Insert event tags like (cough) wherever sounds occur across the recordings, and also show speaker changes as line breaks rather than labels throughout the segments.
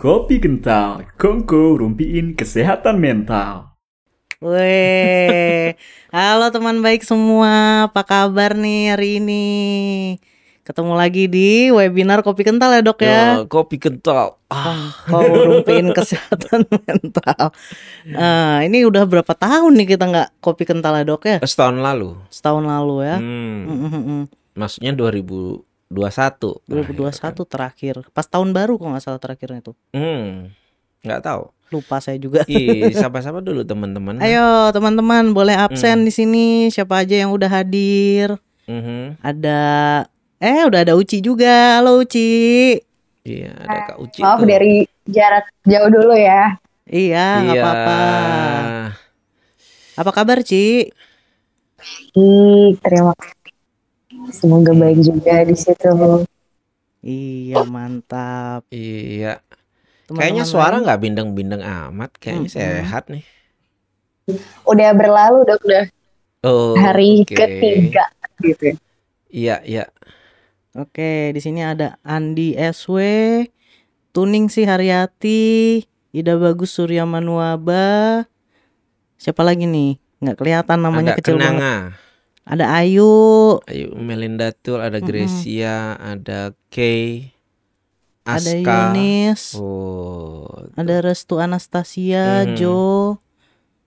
Kopi kental, kongko rumpiin kesehatan mental.
Weh, halo teman baik semua, apa kabar nih hari ini? Ketemu lagi di webinar kopi kental ya dok ya?
Ya, kopi kental. Ah,
Kau rumpiin (laughs) kesehatan mental. Nah, ini udah berapa tahun nih kita nggak kopi kental ya dok ya?
setahun lalu.
Setahun lalu ya?
Hmm,
Mm, mm, mm.
maksudnya 2021.
2021 terakhir, pas tahun baru kok nggak salah terakhirnya tuh.
Hmm, nggak tahu.
Lupa saya juga.
Ih, sapa-sapa dulu teman-teman.
Ayo teman-teman boleh absen
Hmm.
di sini. Siapa aja yang udah hadir?
Mhm.
Ada eh udah ada Uci juga. Halo Uci.
Iya, ada Kak Uci
Maaf
tuh.
dari jarak jauh dulu ya.
Iya, nggak
Iya.
apa-apa. Apa kabar, Ci?
Ih, terima kasih. Semoga baik juga di situ.
Iya, mantap.
Iya.
Teman-teman
Kayaknya suara nggak bindeng-bindeng amat. Kayaknya
Mm-mm.
sehat nih.
Udah berlalu, udah udah
Oh,
hari
oke.
ketiga gitu.
Iya, iya.
Oke, di sini ada Andi SW, Tuning Si Haryati, Ida Bagus Surya Manuaba. Siapa lagi nih? Nggak kelihatan namanya
ada
kecil banget. Ada Ayu,
Ayo Melinda Tul, ada. Gracia, ada Kay,
ada. Yunis,
Oh,
ada Restu Anastasia,
Mhm.
Jo,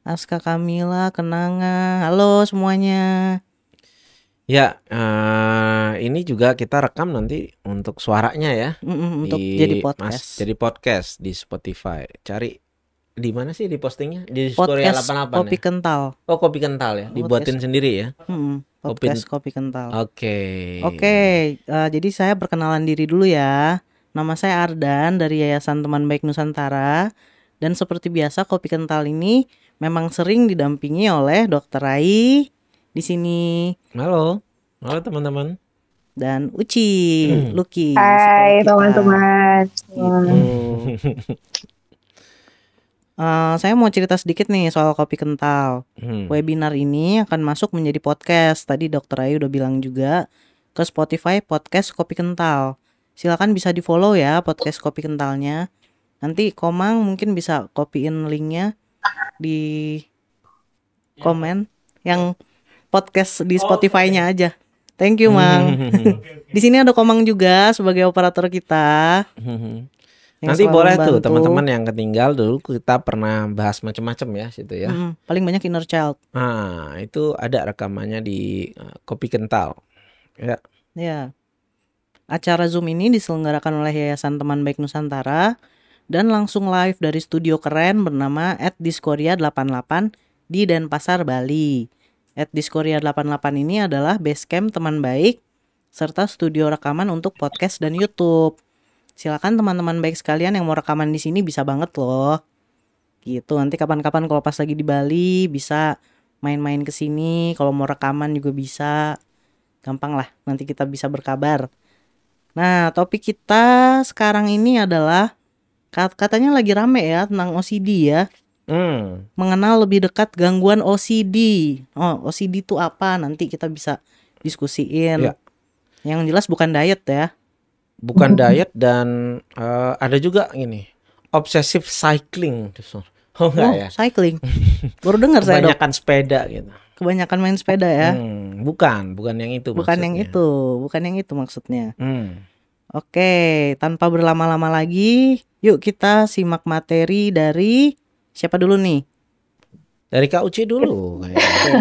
Aska Kamila, Kenanga. Halo semuanya.
Ya, eh, ini juga kita rekam nanti untuk suaranya ya
Mm-mm, untuk
di
jadi
Mas-
podcast.
jadi podcast di Spotify. Cari di mana sih di postingnya? Di Story
podcast
88
kopi
ya?
kental.
Oh, kopi kental ya. Dibuatin sendiri ya. Kopi-
podcast kopi kental.
Oke.
Oke, eh, jadi saya perkenalan diri dulu ya. Nama saya Ardan dari Yayasan Teman Baik Nusantara. Dan seperti biasa kopi kental ini memang sering didampingi oleh Dokter Rai di sini
Halo. Halo teman-teman.
dan Uci,
Hmm.
Lucky.
Hai teman-teman.
Gitu. (laughs) (laughs) Eh, saya mau cerita sedikit nih soal kopi kental.
Hmm.
Webinar ini akan masuk menjadi podcast. Tadi Dokter Ayu udah bilang juga ke Spotify podcast Kopi Kental. Silakan bisa di follow ya podcast Kopi Kentalnya. Nanti Komang mungkin bisa copyin linknya di komen yang podcast di Spotify-nya aja. Thank you, Mang. (laughs) Di sini ada Komang juga sebagai operator kita. Yang
Nanti boleh tuh
membantu.
teman-teman yang ketinggal dulu kita pernah bahas macam-macam ya situ ya.
Mm-mm, paling banyak inner child.
Nah, itu ada rekamannya di eh, Kopi Kental. Ya.
Ya. Acara Zoom ini diselenggarakan oleh Yayasan Teman Baik Nusantara dan langsung live dari studio keren bernama @diskoria88 di Denpasar, Bali. @diskoria88 ini adalah base camp teman baik serta studio rekaman untuk podcast dan YouTube. Silakan teman-teman baik sekalian yang mau rekaman di sini bisa banget loh. Gitu. Nanti kapan-kapan kalau pas lagi di Bali bisa main-main ke sini, kalau mau rekaman juga bisa. Gampang lah, nanti kita bisa berkabar. Nah, topik kita sekarang ini adalah kat- katanya lagi rame ya tentang OCD ya.
Hmm.
Mengenal lebih dekat gangguan OCD. Oh, OCD itu apa? Nanti kita bisa diskusiin.
Ya.
Yang jelas bukan diet ya.
Bukan diet dan eh, ada juga ini obsessive cycling. Oh enggak
oh,
ya?
cycling. (laughs) Baru dengar saya dok.
Kebanyakan sepeda gitu.
Kebanyakan main sepeda ya.
Hmm, bukan, bukan yang itu
bukan yang
maksudnya.
itu, bukan yang itu maksudnya.
Hmm.
Oke, tanpa berlama-lama lagi, yuk kita simak materi dari siapa dulu nih?
Dari Kak Uci dulu kayaknya. (laughs)
Oke,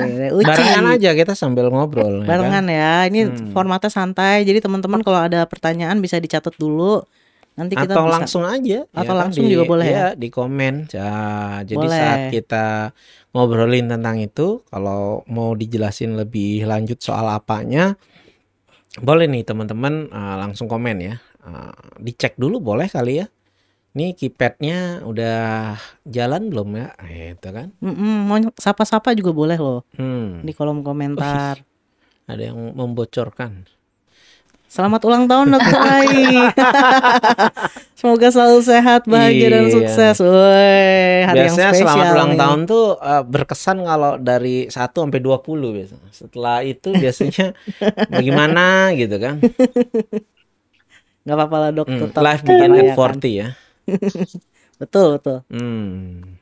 Uci.
Barengan aja kita sambil ngobrol ya
Barengan
kan?
ya. Ini
Hmm.
formatnya santai. Jadi teman-teman kalau ada pertanyaan bisa dicatat dulu. Nanti kita
Atau
bisa
langsung aja
Atau
kan?
langsung
Di-
juga boleh ya?
iya, di komen ya, jadi
Boleh.
saat kita ngobrolin tentang itu kalau mau dijelasin lebih lanjut soal apanya boleh nih teman-teman eh, langsung komen ya Eh, dicek dulu boleh kali ya Nih keypadnya udah jalan belum ya? Itu kan.
Mm-mm, mau sapa-sapa juga boleh loh
Hmm.
di kolom komentar.
Ada yang membocorkan.
Selamat ulang tahun Dokter (laughs) Ai. (laughs) Semoga selalu sehat, bahagia dan
Iya.
sukses. Woi, hari yang
Biasanya
spesial
selamat ulang
nih.
tahun tuh eh, berkesan kalau dari 1 sampai 20 biasanya. Setelah itu biasanya (laughs) bagaimana gitu kan.
Gak apa-apa lah dok,
Hmm,
tetap
at
merayakan.
40 ya. (laughs)
Betul, betul.
Hmm.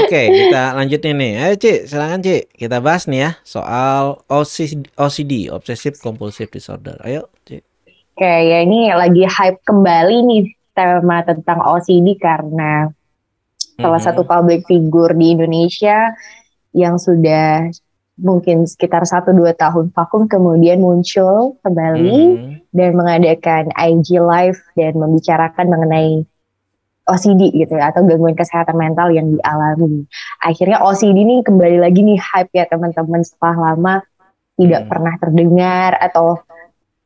Oke, kita lanjutin nih. Ayo, Ci, silakan, Ci. Kita bahas nih ya soal OCD, OCD, Obsessive Compulsive Disorder. Ayo, Ci.
Oke, ya ini lagi hype kembali nih tema tentang OCD karena salah
Mhm.
satu public figure di Indonesia yang sudah mungkin sekitar 1-2 tahun vakum kemudian muncul kembali
Mhm.
dan mengadakan IG live dan membicarakan mengenai OCD gitu ya atau gangguan kesehatan mental yang dialami. Akhirnya OCD ini kembali lagi nih hype ya teman-teman setelah lama tidak
Hmm.
pernah terdengar atau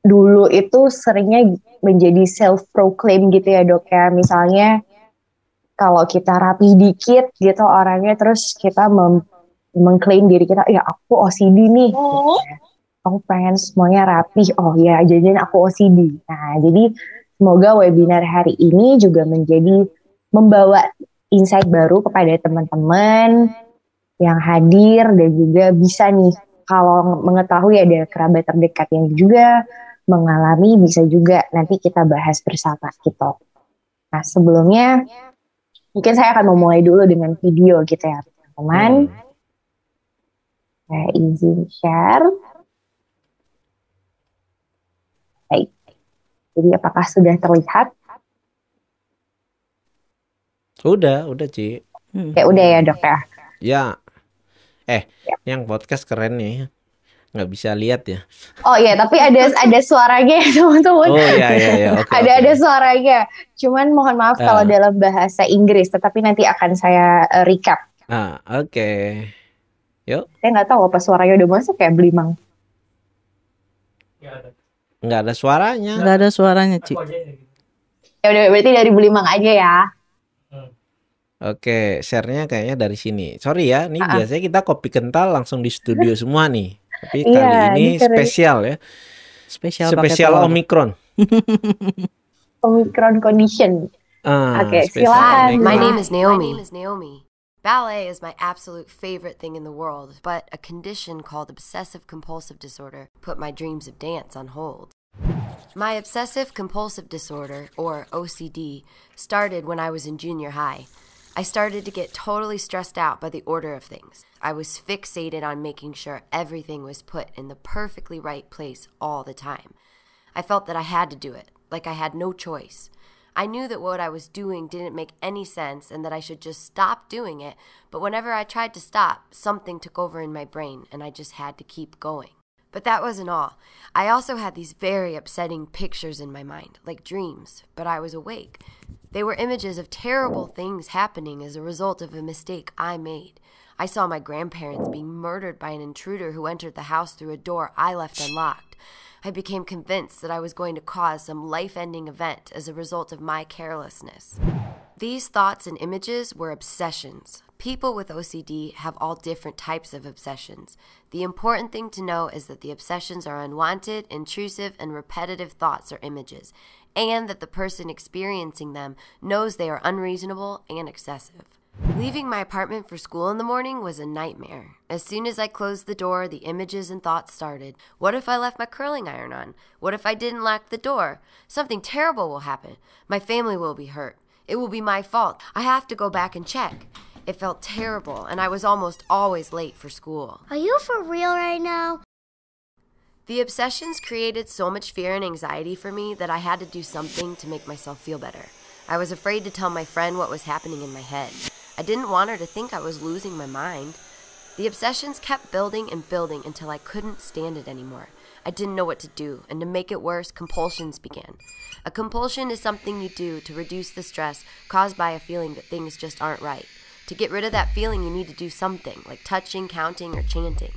dulu itu seringnya menjadi self proclaim gitu ya dok ya misalnya kalau kita rapi dikit gitu orangnya terus kita mem- mengklaim diri kita ya aku OCD nih gitu ya. aku pengen semuanya rapi oh ya jajan aku OCD nah jadi semoga webinar hari ini juga menjadi membawa insight baru kepada teman-teman yang hadir dan juga bisa nih kalau mengetahui ada kerabat terdekat yang juga mengalami bisa juga nanti kita bahas bersama gitu. Nah sebelumnya mungkin saya akan memulai dulu dengan video gitu ya teman-teman.
Hmm.
Saya izin share. Baik. Jadi apakah sudah terlihat?
Udah, udah, Ci.
Hmm.
Ya udah ya dok ya.
Ya. Eh, yang podcast keren nih. Nggak bisa lihat ya.
Oh iya tapi ada ada suaranya ya (laughs) teman-teman.
Oh iya iya iya. (laughs) Oke.
ada
oke.
ada suaranya. Cuman mohon maaf kalau
Ah.
dalam bahasa Inggris, tetapi nanti akan saya eh, recap.
Ah, oke.
Saya nggak tahu apa suaranya udah masuk ya Blimang.
Nggak ada suaranya.
Nggak ada suaranya, Ci.
Ya udah berarti dari Blimang aja ya.
Oke, share-nya kayaknya dari sini. Sorry ya, nih
Ah, ah.
biasanya kita kopi kental langsung di studio (laughs) semua nih. Tapi
Iya,
kali ini
ini keren.
spesial ya.
Spesial
Spesial. Omicron. (laughs)
Omicron condition.
Ah,
Oke,
spesial
silakan.
My name is Naomi. My name is Naomi. Ballet is my absolute favorite thing in the world, but a condition called obsessive compulsive disorder put my dreams of dance on hold. My obsessive compulsive disorder, or OCD, started when I was in junior high. I started to get totally stressed out by the order of things. I was fixated on making sure everything was put in the perfectly right place all the time. I felt that I had to do it, like I had no choice. I knew that what I was doing didn't make any sense and that I should just stop doing it, but whenever I tried to stop, something took over in my brain and I just had to keep going. But that wasn't all. I also had these very upsetting pictures in my mind, like dreams, but I was awake. They were images of terrible things happening as a result of a mistake I made. I saw my grandparents being murdered by an intruder who entered the house through a door I left unlocked. I became convinced that I was going to cause some life ending event as a result of my carelessness. These thoughts and images were obsessions. People with OCD have all different types of obsessions. The important thing to know is that the obsessions are unwanted, intrusive, and repetitive thoughts or images, and that the person experiencing them knows they are unreasonable and excessive. Leaving my apartment for school in the morning was a nightmare. As soon as I closed the door, the images and thoughts started. What if I left my curling iron on? What if I didn't lock the door? Something terrible will happen. My family will be hurt. It will be my fault. I have to go back and check. It felt terrible, and I was almost always late for school.
Are you for real right now?
The obsessions created so much fear and anxiety for me that I had to do something to make myself feel better. I was afraid to tell my friend what was happening in my head. I didn't want her to think I was losing my mind. The obsessions kept building and building until I couldn't stand it anymore. I didn't know what to do, and to make it worse, compulsions began. A compulsion is something you do to reduce the stress caused by a feeling that things just aren't right. To get rid of that feeling, you need to do something, like touching, counting, or chanting.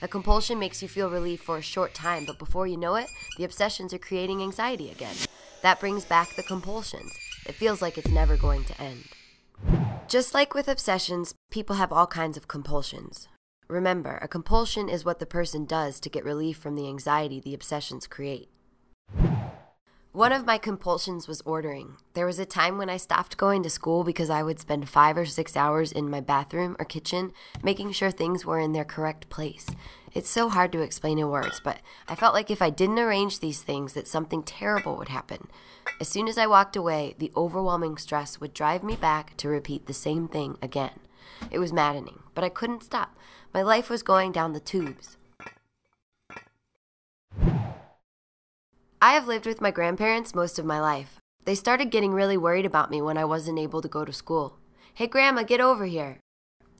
A compulsion makes you feel relief for a short time, but before you know it, the obsessions are creating anxiety again. That brings back the compulsions. It feels like it's never going to end. Just like with obsessions, people have all kinds of compulsions. Remember, a compulsion is what the person does to get relief from the anxiety the obsessions create. One of my compulsions was ordering. There was a time when I stopped going to school because I would spend five or six hours in my bathroom or kitchen making sure things were in their correct place. It's so hard to explain in words, but I felt like if I didn't arrange these things, that something terrible would happen. As soon as I walked away, the overwhelming stress would drive me back to repeat the same thing again. It was maddening, but I couldn't stop. My life was going down the tubes. I have lived with my grandparents most of my life. They started getting really worried about me when I wasn't able to go to school. Hey, Grandma, get over here.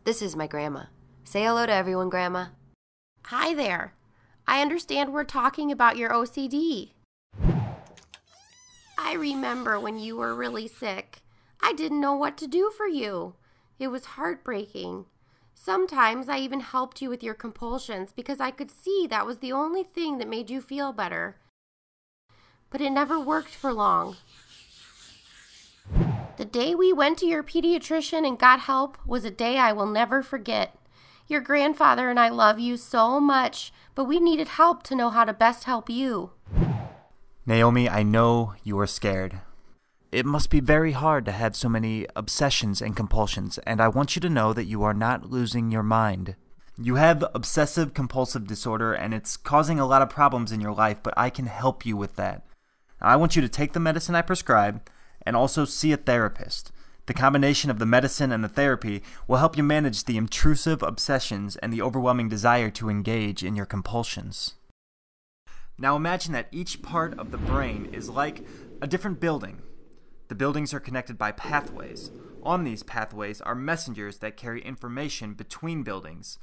This is my grandma. Say hello to everyone, Grandma.
Hi there. I understand we're talking about your OCD. I remember when you were really sick. I didn't know what to do for you. It was heartbreaking. Sometimes I even helped you with your compulsions because I could see that was the only thing that made you feel better. But it never worked for long. The day we went to your pediatrician and got help was a day I will never forget. Your grandfather and I love you so much, but we needed help to know how to best help you.
Naomi, I know you are scared. It must be very hard to have so many obsessions and compulsions, and I want you to know that you are not losing your mind. You have obsessive compulsive disorder, and it's causing a lot of problems in your life, but I can help you with that. I want you to take the medicine I prescribe and also see a therapist. The combination of the medicine and the therapy will help you manage the intrusive obsessions and the overwhelming desire to engage in your compulsions. Now imagine that each part of the brain is like a different building. The buildings are connected by pathways. On these pathways are messengers that carry information between buildings.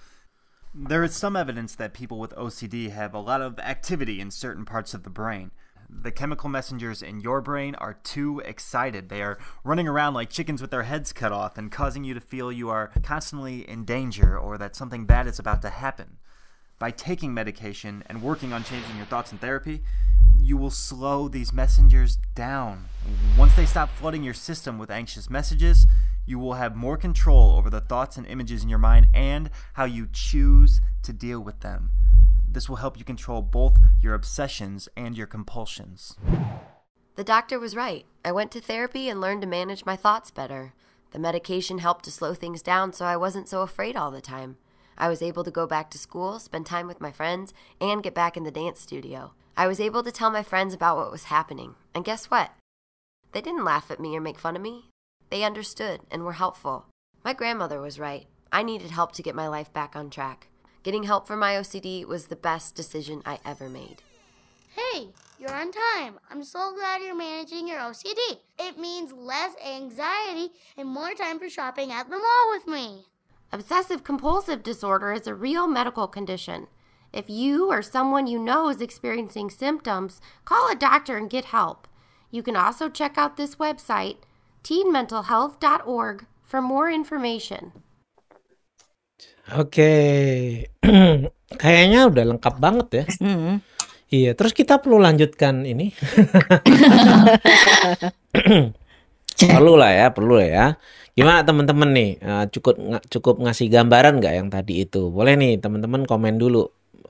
There is some evidence that people with OCD have a lot of activity in certain parts of the brain. The chemical messengers in your brain are too excited. They are running around like chickens with their heads cut off and causing you to feel you are constantly in danger or that something bad is about to happen. By taking medication and working on changing your thoughts in therapy, you will slow these messengers down. Once they stop flooding your system with anxious messages, you will have more control over the thoughts and images in your mind and how you choose to deal with them. This will help you control both your obsessions and your compulsions.
The doctor was right. I went to therapy and learned to manage my thoughts better. The medication helped to slow things down so I wasn't so afraid all the time. I was able to go back to school, spend time with my friends, and get back in the dance studio. I was able to tell my friends about what was happening. And guess what? They didn't laugh at me or make fun of me. They understood and were helpful. My grandmother was right. I needed help to get my life back on track. Getting help for my OCD was the best decision I ever made.
Hey, you're on time. I'm so glad you're managing your OCD. It means less anxiety and more time for shopping at the mall with me. Obsessive compulsive disorder is a real medical condition. If you or someone you know is experiencing symptoms, call a doctor and get help. You can also check out this website, teenmentalhealth.org, for more information.
Oke, (clears throat) kayaknya udah lengkap banget ya.
Mm-mm.
Iya, terus kita perlu lanjutkan ini. (laughs) perlu lah ya, perlu lah ya. Gimana teman-teman nih? Eh, cukup cukup ngasih gambaran nggak yang tadi itu? Boleh nih teman-teman komen dulu.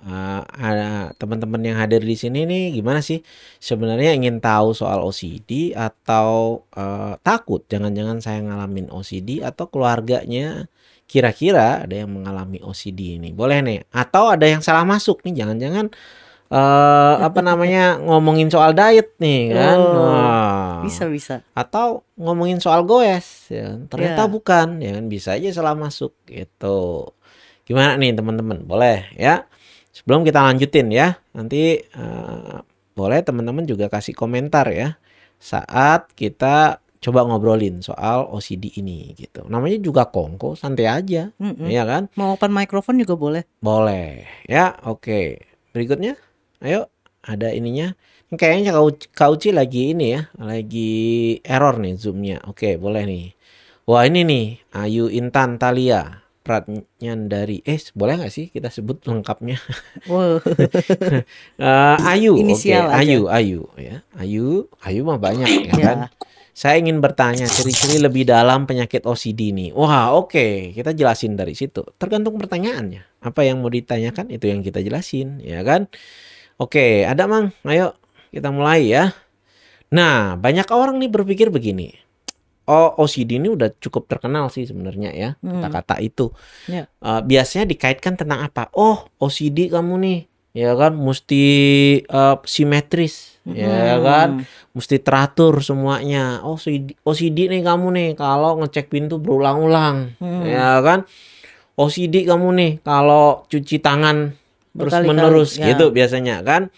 Eh, ada teman-teman yang hadir di sini nih gimana sih sebenarnya ingin tahu soal OCD atau eh, takut jangan-jangan saya ngalamin OCD atau keluarganya kira-kira ada yang mengalami OCD ini. Boleh nih. Atau ada yang salah masuk nih. Jangan-jangan eh apa namanya (laughs) ngomongin soal diet nih kan?
Oh,
Wah.
Bisa bisa.
atau ngomongin soal goes ya. Ternyata
Ya.
bukan ya kan? Bisa aja salah masuk gitu. Gimana nih teman-teman? Boleh ya? Sebelum kita lanjutin ya. Nanti eh, boleh teman-teman juga kasih komentar ya. Saat kita coba ngobrolin soal OCD ini gitu namanya juga kongko santai aja
Mm-mm.
ya kan
Mau open microphone juga boleh.
boleh ya oke berikutnya ayo ada ininya Ini kayaknya kau Kauci lagi ini ya lagi error nih zoomnya oke boleh nih wah ini nih Ayu Intan Talia Pratnyandari eh boleh nggak sih kita sebut lengkapnya (laughs)
Wow.
Eh, Ayu oke
Inisial aja.
Ayu Ayu ya Ayu Ayu mah banyak ya
Ya.
kan saya ingin bertanya ciri-ciri lebih dalam penyakit OCD ini. Wah, oke, kita jelasin dari situ. Tergantung pertanyaannya. Apa yang mau ditanyakan itu yang kita jelasin, ya kan? Oke, ada Mang. Ayo kita mulai ya. Nah, banyak orang nih berpikir begini. Oh, OCD ini udah cukup terkenal sih sebenarnya ya
Hmm.
kata-kata itu.
Ya.
Eh, biasanya dikaitkan tentang apa? Oh, OCD kamu nih, ya kan, mesti eh, simetris, ya
Hmm.
kan, mesti teratur semuanya. Oh, OCD, OCD nih kamu nih kalau ngecek pintu berulang-ulang,
Hmm.
ya kan. OCD kamu nih kalau cuci tangan terus menerus
ya.
gitu biasanya kan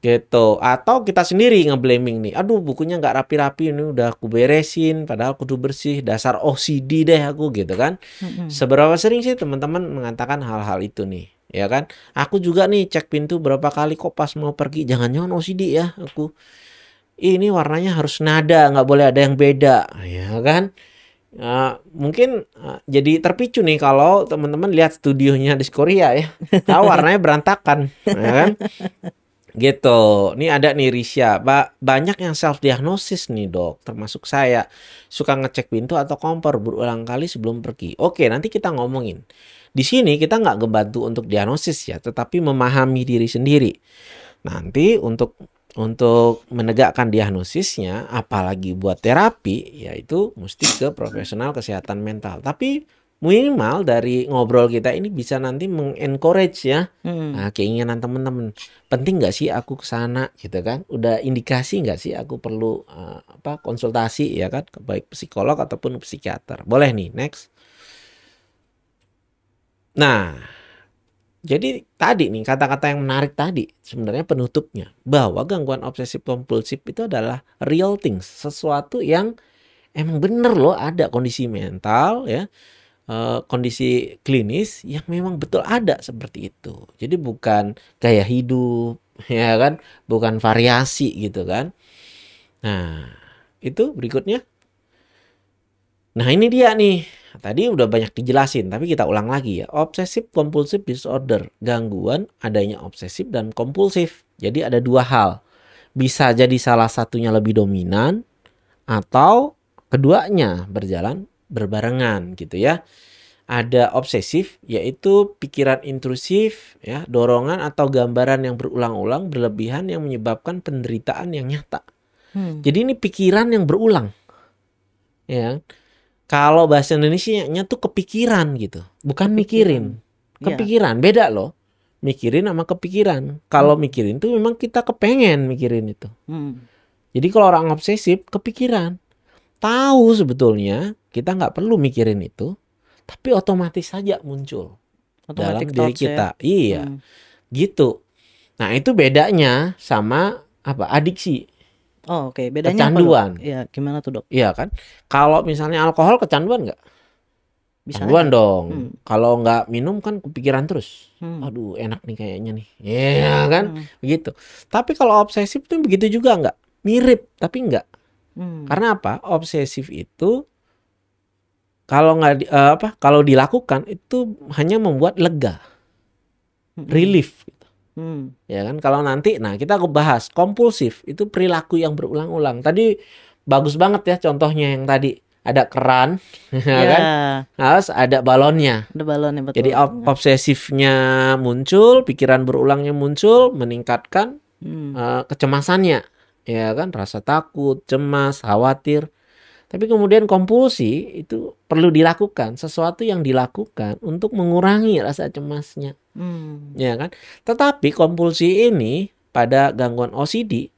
gitu atau kita sendiri ngeblaming nih aduh bukunya nggak rapi-rapi ini udah aku beresin padahal kudu bersih dasar OCD deh aku gitu kan
Mm-mm.
seberapa sering sih teman-teman mengatakan hal-hal itu nih ya kan? Aku juga nih cek pintu berapa kali kok pas mau pergi. Jangan-jangan OCD ya aku. Ini warnanya harus nada nggak boleh ada yang beda. Ya kan? Uh, mungkin uh, jadi terpicu nih kalau teman-teman lihat studionya di Korea ya. Tahu warnanya (laughs) berantakan ya kan? Gitu. Ini ada nih Risha. Ba banyak yang self diagnosis nih dok. Termasuk saya. Suka ngecek pintu atau kompor berulang kali sebelum pergi. Oke nanti kita ngomongin di sini kita nggak ngebantu untuk diagnosis ya tetapi memahami diri sendiri nanti untuk untuk menegakkan diagnosisnya apalagi buat terapi yaitu mesti ke profesional kesehatan mental tapi minimal dari ngobrol kita ini bisa nanti mengencourage ya
Mm.
Nah, keinginan teman-teman penting nggak sih aku ke sana gitu kan? Udah indikasi nggak sih aku perlu eh, apa konsultasi ya kan, ke baik psikolog ataupun psikiater. Boleh nih, next. Nah, jadi tadi nih kata-kata yang menarik tadi sebenarnya penutupnya bahwa gangguan obsesif kompulsif itu adalah real things, sesuatu yang emang bener loh ada kondisi mental ya eh, kondisi klinis yang memang betul ada seperti itu. Jadi bukan gaya hidup, (laughs) ya kan? Bukan variasi gitu kan. Nah, itu berikutnya. Nah, ini dia nih. Tadi udah banyak dijelasin, tapi kita ulang lagi ya. Obsessive compulsive disorder, gangguan adanya obsesif dan kompulsif. Jadi ada dua hal. Bisa jadi salah satunya lebih dominan atau keduanya berjalan berbarengan gitu ya. Ada obsesif yaitu pikiran intrusif ya, dorongan atau gambaran yang berulang-ulang berlebihan yang menyebabkan penderitaan yang nyata.
Hmm.
Jadi ini pikiran yang berulang. Ya. Kalau bahasa Indonesia-nya tuh kepikiran gitu, bukan mikirin.
Iya.
Kepikiran, beda loh. Mikirin sama kepikiran. Kalau mikirin tuh memang kita kepengen mikirin itu.
Hmm.
Jadi kalau orang obsesif kepikiran, tahu sebetulnya kita nggak perlu mikirin itu, tapi otomatis saja muncul dalam
Automatic
diri
ya.
kita. Iya,
Hmm.
gitu. Nah itu bedanya sama apa adiksi.
Oh, oke. Bedanya
Kecanduan.
Iya, gimana tuh, Dok?
Iya kan? Kalau misalnya alkohol kecanduan nggak?
Bisa
Kecanduan
aja.
dong.
Hmm.
Kalau nggak minum kan kepikiran terus.
Hmm.
Aduh enak nih kayaknya nih. Iya kan?
Hmm.
Begitu. Tapi kalau obsesif tuh begitu juga nggak? Mirip tapi nggak.
Hmm.
Karena apa? Obsesif itu kalau nggak eh, apa? Kalau dilakukan itu hanya membuat lega,
Hmm.
relief.
Hmm.
Ya kan? Kalau nanti, nah kita bahas kompulsif itu perilaku yang berulang-ulang. Tadi bagus banget ya contohnya yang tadi ada keran, (laughs) ya
Ya,
kan? Harus ada balonnya.
ada balonnya betul.
Jadi ob- obsesifnya muncul, pikiran berulangnya muncul, meningkatkan
Hmm.
eh, kecemasannya, ya kan? Rasa takut, cemas, khawatir. Tapi kemudian kompulsi itu perlu dilakukan, sesuatu yang dilakukan untuk mengurangi rasa cemasnya,
Hmm.
ya kan? Tetapi kompulsi ini pada gangguan OCD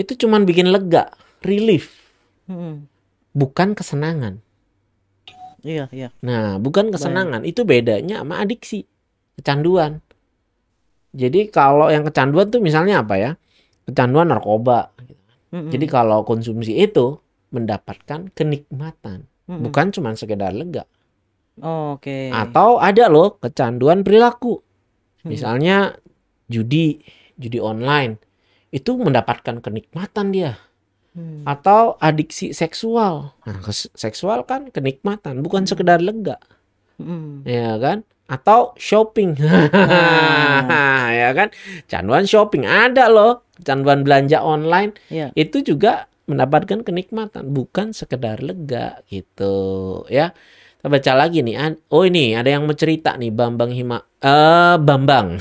itu cuman bikin lega, relief,
Hmm.
bukan kesenangan.
Iya, iya.
Nah, bukan kesenangan, itu bedanya sama adiksi, kecanduan. Jadi kalau yang kecanduan tuh misalnya apa ya? Kecanduan narkoba.
Hmm.
Jadi kalau konsumsi itu mendapatkan kenikmatan,
Hmm.
bukan cuma sekedar lega.
Oh, oke.
Atau ada loh kecanduan perilaku.
Hmm.
Misalnya judi, judi online. Itu mendapatkan kenikmatan dia.
Hmm.
Atau adiksi seksual. Nah, seksual kan kenikmatan, bukan sekedar lega.
Hmm.
ya kan atau shopping (laughs) ya kan canduan shopping ada loh canduan belanja online
Iya.
itu juga mendapatkan kenikmatan bukan sekedar lega gitu ya Kita baca lagi nih. Oh ini ada yang mencerita nih Bambang Hima eh Bambang.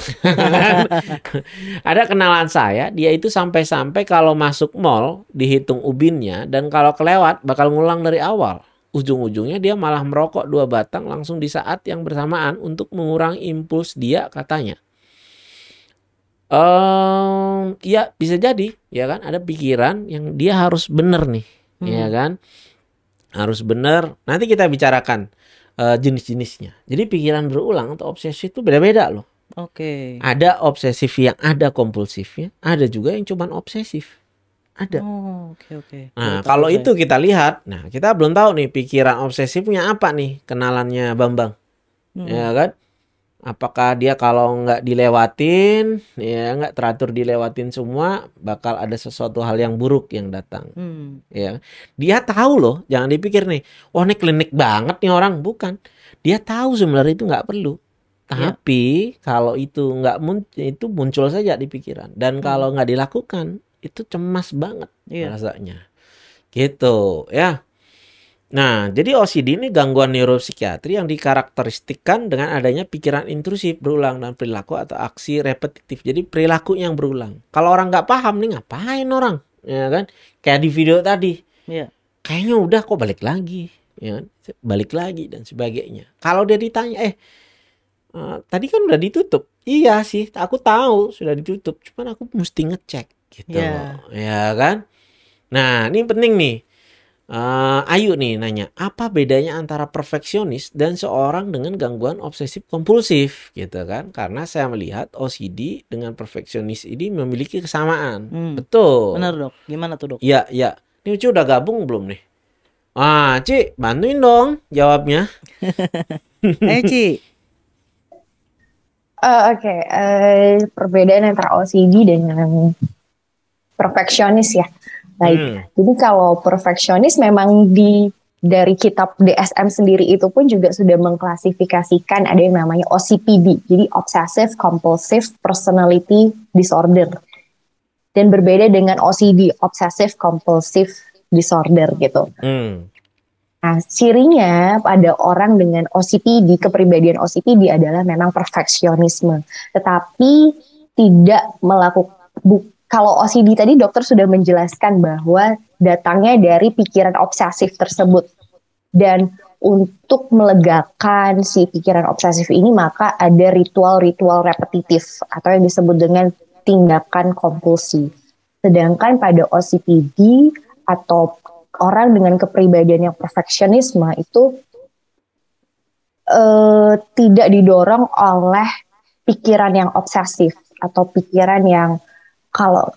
(laughs) ada kenalan saya, dia itu sampai-sampai kalau masuk mall dihitung ubinnya dan kalau kelewat bakal ngulang dari awal. Ujung-ujungnya dia malah merokok dua batang langsung di saat yang bersamaan untuk mengurangi impuls dia katanya. Eh, ya bisa jadi, ya kan? Ada pikiran yang dia harus bener nih, ya kan? Harus bener. Nanti kita bicarakan eh, jenis-jenisnya. Jadi pikiran berulang atau obsesi itu beda-beda loh.
Oke.
Ada obsesif yang ada kompulsifnya, ada juga yang cuman obsesif. Ada.
Oh, oke oke.
Nah,
Baru tahu
kalau
saya.
itu kita lihat, nah kita belum tahu nih pikiran obsesifnya apa nih kenalannya Bambang,
Hmm.
ya kan? Apakah dia kalau nggak dilewatin, ya nggak teratur dilewatin semua, bakal ada sesuatu hal yang buruk yang datang,
Hmm.
ya? Dia tahu loh, jangan dipikir nih, wah ini klinik banget nih orang, bukan? Dia tahu sebenarnya itu nggak perlu,
Iya.
tapi kalau itu nggak muncul, itu muncul saja di pikiran, dan kalau nggak dilakukan, itu cemas banget
Iya.
rasanya. Gitu, ya. Nah, jadi OCD ini gangguan neuropsikiatri yang dikarakteristikkan dengan adanya pikiran intrusif berulang dan perilaku atau aksi repetitif. Jadi perilaku yang berulang. Kalau orang nggak paham nih ngapain orang, ya kan? Kayak di video tadi,
Iya.
kayaknya udah kok balik lagi, ya kan? Balik lagi dan sebagainya. Kalau dia ditanya, eh eh, tadi kan udah ditutup. Iya sih, aku tahu sudah ditutup. Cuman aku mesti ngecek gitu loh, ya kan? Nah, ini penting nih. Eh, Ayu nih nanya, apa bedanya antara perfeksionis dan seorang dengan gangguan obsesif kompulsif gitu kan? Karena saya melihat OCD dengan perfeksionis ini memiliki kesamaan.
Hmm.
Betul.
Benar dok. Gimana tuh dok?
Iya, iya. Ini Uci udah gabung belum nih? Ah, Ci, bantuin dong jawabnya. (laughs)
Eh Ci.
Eh, Oke, eh, perbedaan antara OCD dengan perfeksionis ya. Baik.
Hmm.
Jadi kalau perfeksionis memang di dari kitab DSM sendiri itu pun juga sudah mengklasifikasikan ada yang namanya OCPD. Jadi Obsessive Compulsive Personality Disorder. Dan berbeda dengan OCD, Obsessive Compulsive Disorder gitu.
Hmm.
Nah, cirinya pada orang dengan OCPD, kepribadian OCPD adalah memang perfeksionisme. Tetapi tidak melakukan, kalau OCD tadi dokter sudah menjelaskan bahwa datangnya dari pikiran obsesif tersebut. Dan untuk melegakan si pikiran obsesif ini maka ada ritual-ritual repetitif atau yang disebut dengan tindakan kompulsi. Sedangkan pada OCPD atau orang dengan kepribadian yang perfeksionisme itu eh, tidak didorong oleh pikiran yang obsesif atau pikiran yang kalau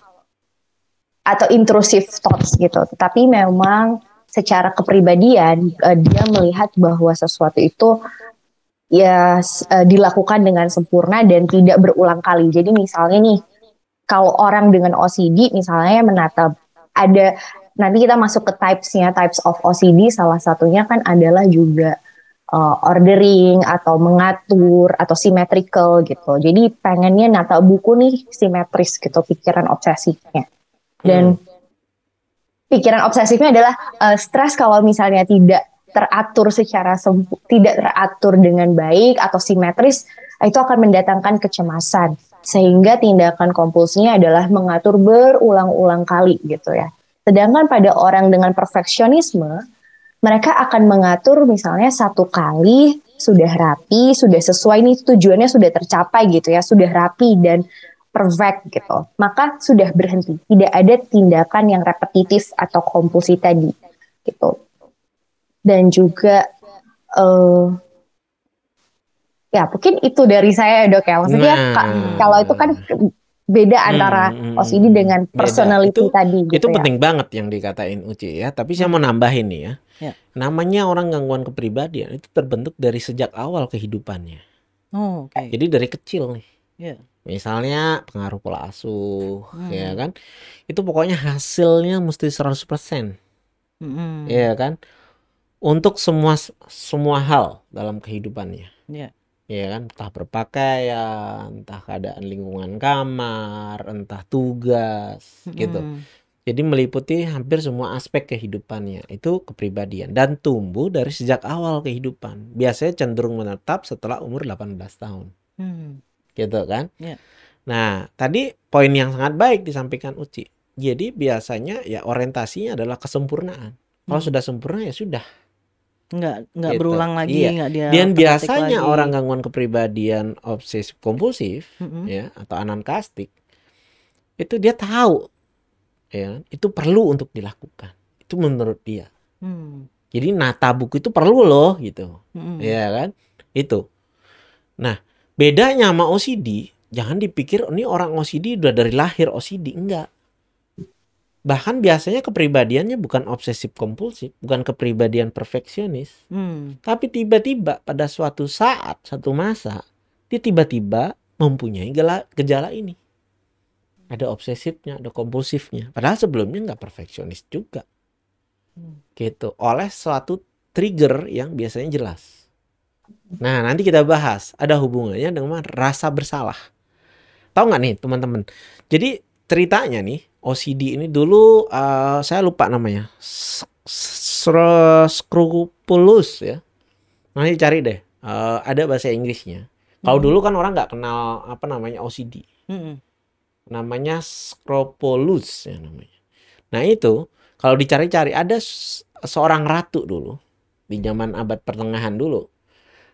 atau intrusive thoughts gitu. Tapi memang secara kepribadian eh, dia melihat bahwa sesuatu itu ya eh, dilakukan dengan sempurna dan tidak berulang kali. Jadi misalnya nih kalau orang dengan OCD misalnya menata ada nanti kita masuk ke types-nya types of OCD salah satunya kan adalah juga uh, ordering atau mengatur atau symmetrical gitu. Jadi pengennya nata buku nih simetris gitu pikiran obsesifnya. Dan pikiran obsesifnya adalah uh, stres kalau misalnya tidak teratur secara sempu- tidak teratur dengan baik atau simetris itu akan mendatangkan kecemasan sehingga tindakan kompulsinya adalah mengatur berulang-ulang kali gitu ya. Sedangkan pada orang dengan perfeksionisme mereka akan mengatur misalnya satu kali sudah rapi, sudah sesuai nih tujuannya sudah tercapai gitu ya, sudah rapi dan perfect gitu. Maka sudah berhenti, tidak ada tindakan yang repetitif atau kompulsi tadi gitu. Dan juga eh ya mungkin itu dari saya dok ya. Maksudnya
Nah.
ka- kalau itu kan beda antara
Hmm, hmm,
OCD
hmm.
dengan
Beda.
personality
Itu-
tadi gitu
itu
ya.
penting banget yang dikatain Uci ya. Tapi saya mau nambahin nih ya.
Ya.
Namanya orang gangguan kepribadian itu terbentuk dari sejak awal kehidupannya.
Oh, oke.
Jadi dari kecil nih.
Iya.
Misalnya pengaruh pola asuh,
Hmm.
ya kan? Itu pokoknya hasilnya mesti 100%,
Mm-mm.
ya kan? Untuk semua semua hal dalam kehidupannya.
Iya.
Ya kan, entah berpakaian, entah keadaan lingkungan kamar, entah tugas, gitu. Jadi meliputi hampir semua aspek kehidupannya. Itu kepribadian dan tumbuh dari sejak awal kehidupan. Biasanya cenderung menetap setelah umur 18 tahun.
Hmm.
Gitu kan?
Ya.
Nah, tadi poin yang sangat baik disampaikan Uci. Jadi biasanya ya orientasinya adalah kesempurnaan. Kalau
Hmm.
sudah sempurna ya sudah.
Nggak nggak
Gitu.
berulang lagi,
Iya.
nggak dia
Dan biasanya
lagi.
orang gangguan kepribadian obsesif kompulsif
Mm-mm.
ya atau anankastik itu dia tahu ya itu perlu untuk dilakukan. Itu menurut dia.
Hmm.
Jadi nata buku itu perlu loh gitu.
Mm-mm.
Ya kan? Itu. Nah, bedanya sama OCD, jangan dipikir "Oh, ini orang OCD udah dari lahir OCD, enggak. Bahkan biasanya kepribadiannya bukan obsesif kompulsif, bukan kepribadian perfeksionis,
Hmm.
tapi tiba-tiba pada suatu saat, satu masa, dia tiba-tiba mempunyai gejala ini. Ada obsesifnya, ada kompulsifnya. Padahal sebelumnya nggak perfeksionis juga. Gitu. Oleh suatu trigger yang biasanya jelas. Nah, nanti kita bahas. Ada hubungannya dengan rasa bersalah. Tahu nggak nih teman-teman? Jadi ceritanya nih, OCD ini dulu eh, saya lupa namanya. Scrupulous ya. Nanti cari deh. Eh, ada bahasa Inggrisnya. Kalau dulu kan orang nggak kenal apa namanya OCD
Mm-mm.
Namanya Scrupulous ya namanya. Nah itu kalau dicari-cari ada seorang ratu dulu di zaman abad pertengahan dulu.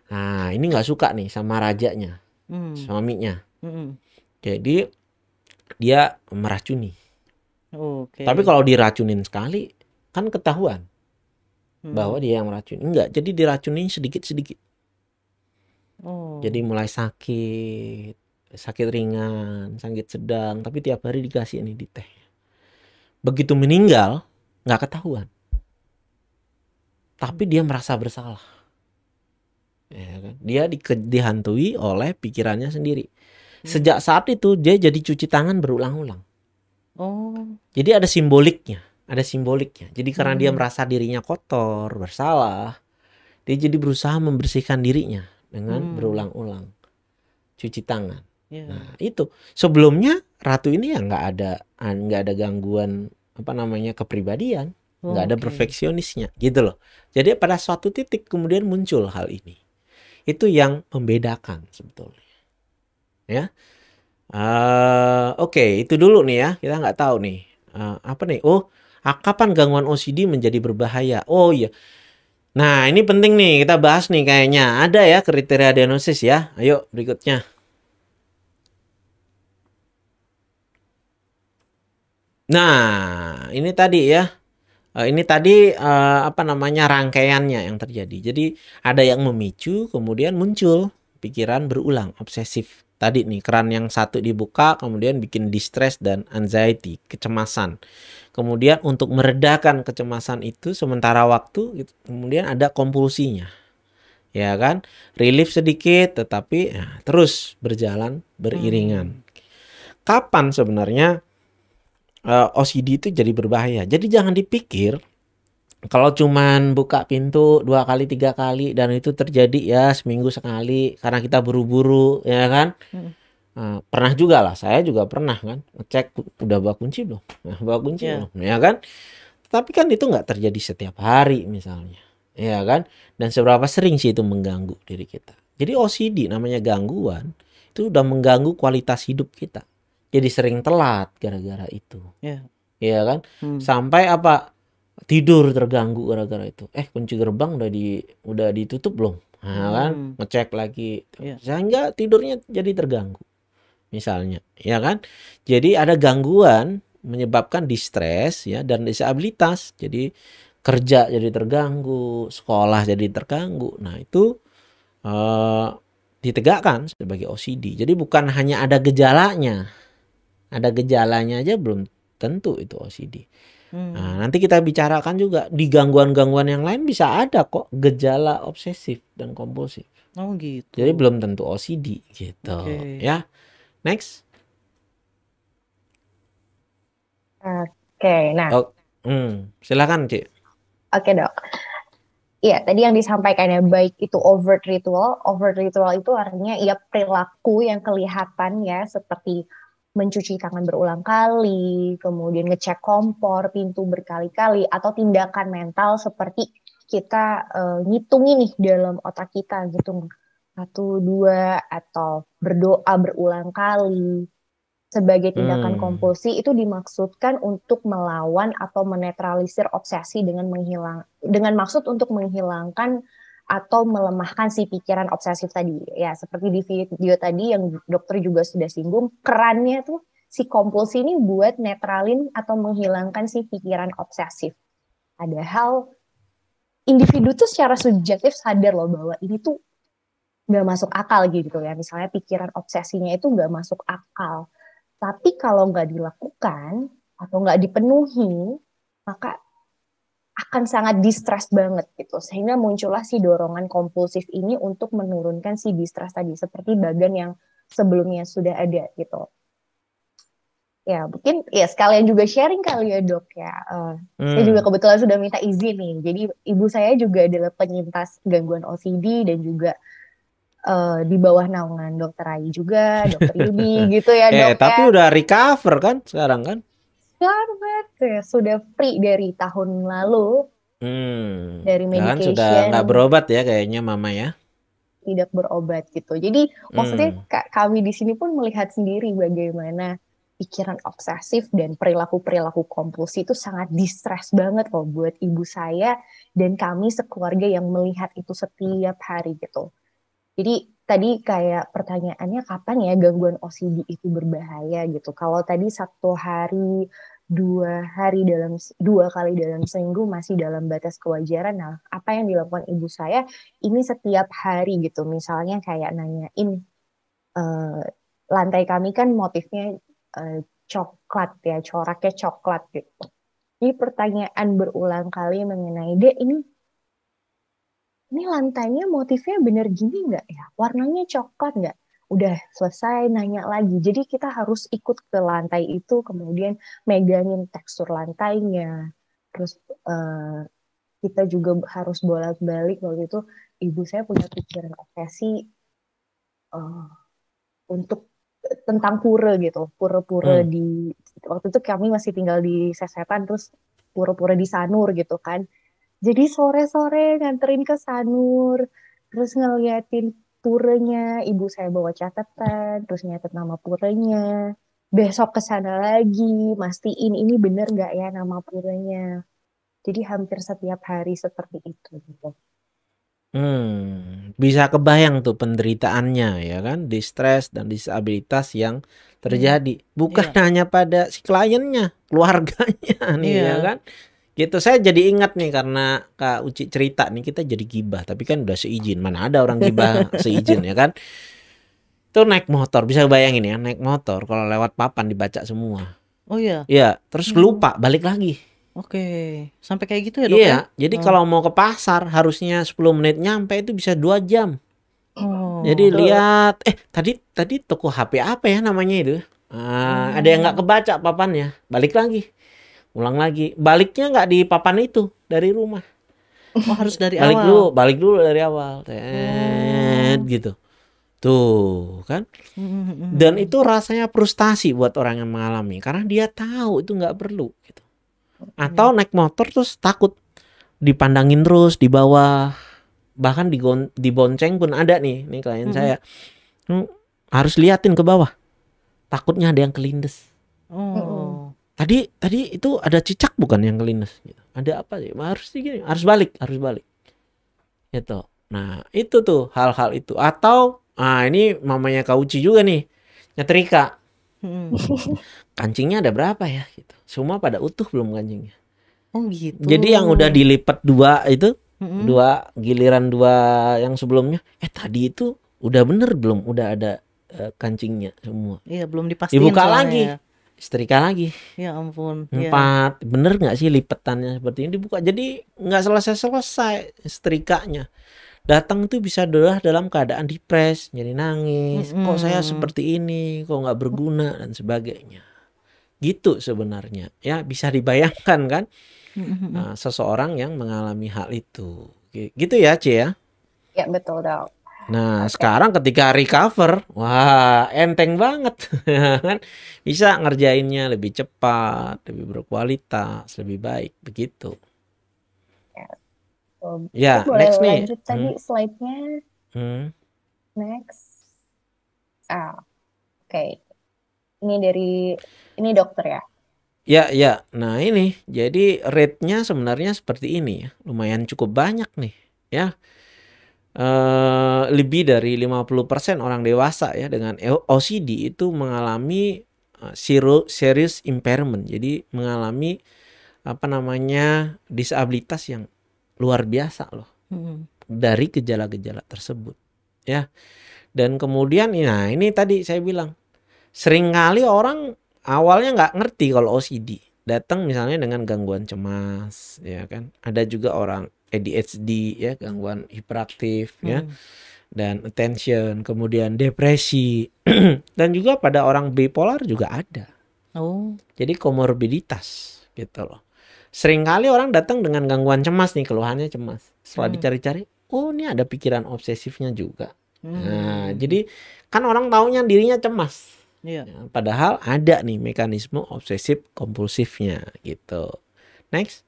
Nah ini nggak suka nih sama rajanya,
Hmm.
suaminya.
Mm-mm.
Jadi dia meracuni.
Oke.
Tapi kalau diracunin sekali kan ketahuan
Mm.
bahwa dia yang meracuni. Enggak, jadi diracunin sedikit-sedikit.
Oh.
Jadi mulai sakit, sakit ringan, sakit sedang, tapi tiap hari dikasih ini di teh. Begitu meninggal, nggak ketahuan. Tapi dia merasa bersalah. Ya kan? Dia dike- dihantui oleh pikirannya sendiri. Sejak saat itu dia jadi cuci tangan berulang-ulang.
Oh.
Jadi ada simboliknya, ada simboliknya. Jadi karena dia
Hmm.
merasa dirinya kotor, bersalah, dia jadi berusaha membersihkan dirinya dengan
Hmm.
berulang-ulang cuci tangan.
Ya.
Nah itu sebelumnya ratu ini ya nggak ada nggak ada gangguan apa namanya kepribadian, nggak ada
Oke.
perfeksionisnya gitu loh. Jadi pada suatu titik kemudian muncul hal ini. Itu yang membedakan sebetulnya. Ya. Eh, Oke itu dulu nih ya kita nggak tahu nih Eh, apa nih. Oh kapan gangguan OCD menjadi berbahaya? Oh iya. Nah ini penting nih kita bahas nih kayaknya ada ya kriteria diagnosis ya. Ayo berikutnya. Nah, ini tadi ya. Eh, ini tadi eh, apa namanya rangkaiannya yang terjadi. Jadi ada yang memicu, kemudian muncul pikiran berulang, obsesif. Tadi nih keran yang satu dibuka, kemudian bikin distress dan anxiety, kecemasan. Kemudian untuk meredakan kecemasan itu sementara waktu, kemudian ada kompulsinya, ya kan? Relief sedikit, tetapi ya, terus berjalan beriringan. Kapan sebenarnya eh, OCD itu jadi berbahaya. Jadi jangan dipikir kalau cuman buka pintu dua kali tiga kali dan itu terjadi ya seminggu sekali karena kita buru-buru ya kan.
Hmm.
Eh, pernah juga lah, saya juga pernah kan ngecek udah bawa kunci belum, nah, bawa kunci
Ya.
belum, ya kan. Tapi kan itu nggak terjadi setiap hari misalnya, ya kan. Dan seberapa sering sih itu mengganggu diri kita. Jadi OCD namanya gangguan itu udah mengganggu kualitas hidup kita. Jadi sering telat gara-gara itu.
Ya.
Iya kan?
Hmm.
Sampai apa? Tidur terganggu gara-gara itu. Eh, kunci gerbang udah di udah ditutup belum? Nah, kan?
Hmm.
Ngecek lagi.
Iya.
Sehingga tidurnya jadi terganggu. Misalnya, ya kan? Jadi ada gangguan menyebabkan distres ya dan disabilitas. Jadi kerja jadi terganggu, sekolah jadi terganggu. Nah, itu eh ditegakkan sebagai OCD. Jadi bukan hanya ada gejalanya. Ada gejalanya aja belum tentu itu OCD.
Hmm.
Nah, nanti kita bicarakan juga di gangguan-gangguan yang lain bisa ada kok gejala obsesif dan kompulsif.
Oh gitu.
Jadi belum tentu OCD gitu.
Oke.
Ya. Next.
Oke, nah
Oh, hmm, silakan, Cik.
Oke dok. Iya, tadi yang disampaikan ya, baik itu overt ritual. Overt ritual itu artinya ya perilaku yang kelihatan ya, seperti mencuci tangan berulang kali, kemudian ngecek kompor, pintu berkali-kali, atau tindakan mental seperti kita uh, ngitungin nih dalam otak kita gitu satu dua atau berdoa berulang kali sebagai tindakan hmm. kompulsi itu dimaksudkan untuk melawan atau menetralisir obsesi dengan menghilang dengan maksud untuk menghilangkan atau melemahkan si pikiran obsesif tadi. Ya seperti di video tadi yang dokter juga sudah singgung kerannya tuh si kompulsi ini buat netralin atau menghilangkan si pikiran obsesif. Padahal individu tuh secara subjektif sadar loh bahwa ini tuh nggak masuk akal gitu ya. Misalnya pikiran obsesinya itu nggak masuk akal. Tapi kalau nggak dilakukan atau nggak dipenuhi, maka akan sangat distress banget gitu. Sehingga muncullah si dorongan kompulsif ini untuk menurunkan si distress tadi seperti bagan yang sebelumnya sudah ada gitu. Ya mungkin ya sekalian juga sharing kali ya dok ya. Uh, hmm. Saya juga kebetulan sudah minta izin nih. Jadi ibu saya juga adalah penyintas gangguan OCD dan juga uh, di bawah naungan dokter Ayi juga, dokter Yudi (laughs) gitu ya
dok. Eh tapi udah recover kan sekarang kan?
Ya, sudah free dari tahun lalu.
Hmm. Dari medication. Kan sudah nggak berobat ya kayaknya mama ya?
Tidak berobat gitu. Jadi hmm. maksudnya kami di sini pun melihat sendiri bagaimana pikiran obsesif dan perilaku-perilaku kompulsi itu sangat distress banget loh buat ibu saya dan kami sekeluarga yang melihat itu setiap hari gitu. Jadi tadi kayak pertanyaannya kapan ya gangguan OCD itu berbahaya gitu. Kalau tadi satu hari, dua hari dalam dua kali dalam seminggu masih dalam batas kewajaran. Nah, apa yang dilakukan ibu saya ini setiap hari gitu. Misalnya kayak nanyain uh, lantai kami kan motifnya uh, coklat ya, coraknya coklat gitu. Ini pertanyaan berulang kali mengenai, Dek ini ini lantainya motifnya bener gini nggak ya? Warnanya coklat nggak? Udah selesai nanya lagi. Jadi kita harus ikut ke lantai itu, kemudian megangin tekstur lantainya. Terus uh, kita juga harus bolak-balik waktu itu ibu saya punya pikiran obsesi uh, untuk tentang pura gitu, pura-pura hmm. di waktu itu kami masih tinggal di Sesetan terus pura-pura di Sanur gitu kan. Jadi sore-sore nganterin ke Sanur, terus ngeliatin purenya, ibu saya bawa catatan, terus nyatet nama purenya. Besok ke sana lagi, mastiin ini bener gak ya nama purenya. Jadi hampir setiap hari seperti itu gitu.
Hmm, bisa kebayang tuh penderitaannya ya kan, distress dan disabilitas yang terjadi. Bukan iya. hanya pada si kliennya, keluarganya (laughs) nih iya. ya kan Gitu saya jadi ingat nih karena Kak Uci cerita nih kita jadi gibah tapi kan udah seizin. Mana ada orang gibah (laughs) seizin ya kan? Tuh naik motor bisa bayangin ya naik motor kalau lewat papan dibaca semua.
Oh iya.
Iya, terus hmm. lupa balik lagi.
Oke, sampai kayak gitu ya dok?
Iya, ya? jadi oh. kalau mau ke pasar harusnya 10 menit nyampe itu bisa dua jam. Oh. Jadi lihat, eh tadi tadi toko HP apa ya namanya itu? Uh, hmm. Ada yang nggak kebaca papannya, balik lagi ulang lagi. Baliknya nggak di papan itu dari rumah.
Oh harus dari
balik
awal.
dulu balik dulu dari awal. Ted, oh. gitu. Tuh kan? Dan itu rasanya frustasi buat orang yang mengalami karena dia tahu itu nggak perlu gitu. Atau naik motor terus takut dipandangin terus di bawah. Bahkan di dibonceng pun ada nih nih klien saya. Hmm, harus liatin ke bawah. Takutnya ada yang kelindes.
Oh
tadi tadi itu ada cicak bukan yang kelindes gitu. ada apa sih? Harus gini harus balik harus balik. Itu nah itu tuh hal-hal itu. Atau ah ini mamanya kauci juga nih nyetrika. Hmm. kancingnya ada berapa ya? Gitu. Semua pada utuh belum kancingnya?
Oh gitu.
Jadi yang udah dilipat dua itu hmm. dua giliran dua yang sebelumnya eh tadi itu udah bener belum? Udah ada uh, kancingnya semua.
Iya belum dipastikan
dibuka lagi. ya setrika lagi.
Ya ampun.
Iya. Empat. Ya. Bener nggak sih lipetannya seperti ini dibuka? Jadi nggak selesai-selesai setrikanya. Datang itu bisa adalah dalam keadaan depres, jadi nangis. -hmm. Kok saya seperti ini? Kok nggak berguna dan sebagainya. Gitu sebenarnya. Ya bisa dibayangkan kan? nah, seseorang yang mengalami hal itu. Gitu ya, Cie ya?
Ya betul dok.
Nah,
Oke.
sekarang ketika recover, wah, enteng banget. (laughs) kan? Bisa ngerjainnya lebih cepat, lebih berkualitas, lebih baik, begitu. Ya,
boleh
next nih.
lanjut tadi slide-nya.
Hmm.
Next. Ah, oke. Ini dari ini dokter ya.
Ya, ya. Nah, ini jadi rate-nya sebenarnya seperti ini ya. Lumayan cukup banyak nih, ya. Eh lebih dari 50% orang dewasa ya dengan OCD itu mengalami sero- serious impairment. Jadi mengalami apa namanya? disabilitas yang luar biasa loh
Hmm.
dari gejala-gejala tersebut ya dan kemudian nah ini tadi saya bilang sering kali orang awalnya nggak ngerti kalau OCD datang misalnya dengan gangguan cemas ya kan ada juga orang ADHD ya gangguan hiperaktif ya
Hmm.
dan attention kemudian depresi (clears throat) dan juga pada orang bipolar juga ada
Oh,
jadi komorbiditas gitu loh. Seringkali orang datang dengan gangguan cemas nih, keluhannya cemas. Setelah
Hmm.
dicari-cari, oh ini ada pikiran obsesifnya juga. Nah,
hmm.
jadi kan orang taunya dirinya cemas.
Iya.
Ya, padahal ada nih mekanisme obsesif kompulsifnya gitu. Next.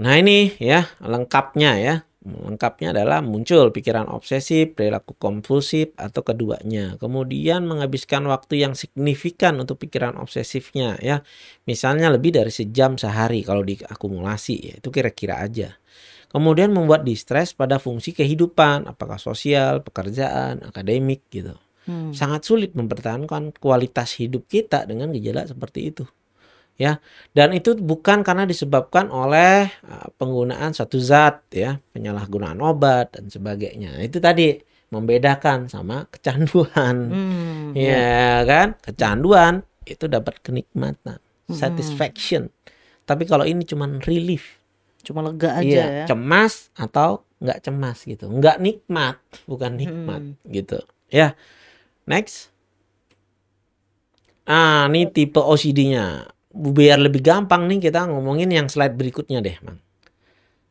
Nah ini ya lengkapnya ya. Lengkapnya adalah muncul pikiran obsesif, perilaku kompulsif atau keduanya. Kemudian menghabiskan waktu yang signifikan untuk pikiran obsesifnya ya. Misalnya lebih dari sejam sehari kalau diakumulasi ya. Itu kira-kira aja. Kemudian membuat distres pada fungsi kehidupan, apakah sosial, pekerjaan, akademik gitu
Hmm.
sangat sulit mempertahankan kualitas hidup kita dengan gejala seperti itu ya dan itu bukan karena disebabkan oleh uh, penggunaan satu zat ya penyalahgunaan obat dan sebagainya itu tadi membedakan sama kecanduan
Hmm. (laughs)
ya kan kecanduan itu dapat kenikmatan
Mm-mm.
satisfaction tapi kalau ini cuman relief
Cuma lega aja
Iya,
ya.
cemas atau nggak cemas gitu. Nggak nikmat, bukan nikmat
Hmm.
gitu. Ya. Next. Ah, ini tipe OCD-nya. Biar lebih gampang nih kita ngomongin yang slide berikutnya deh, Bang.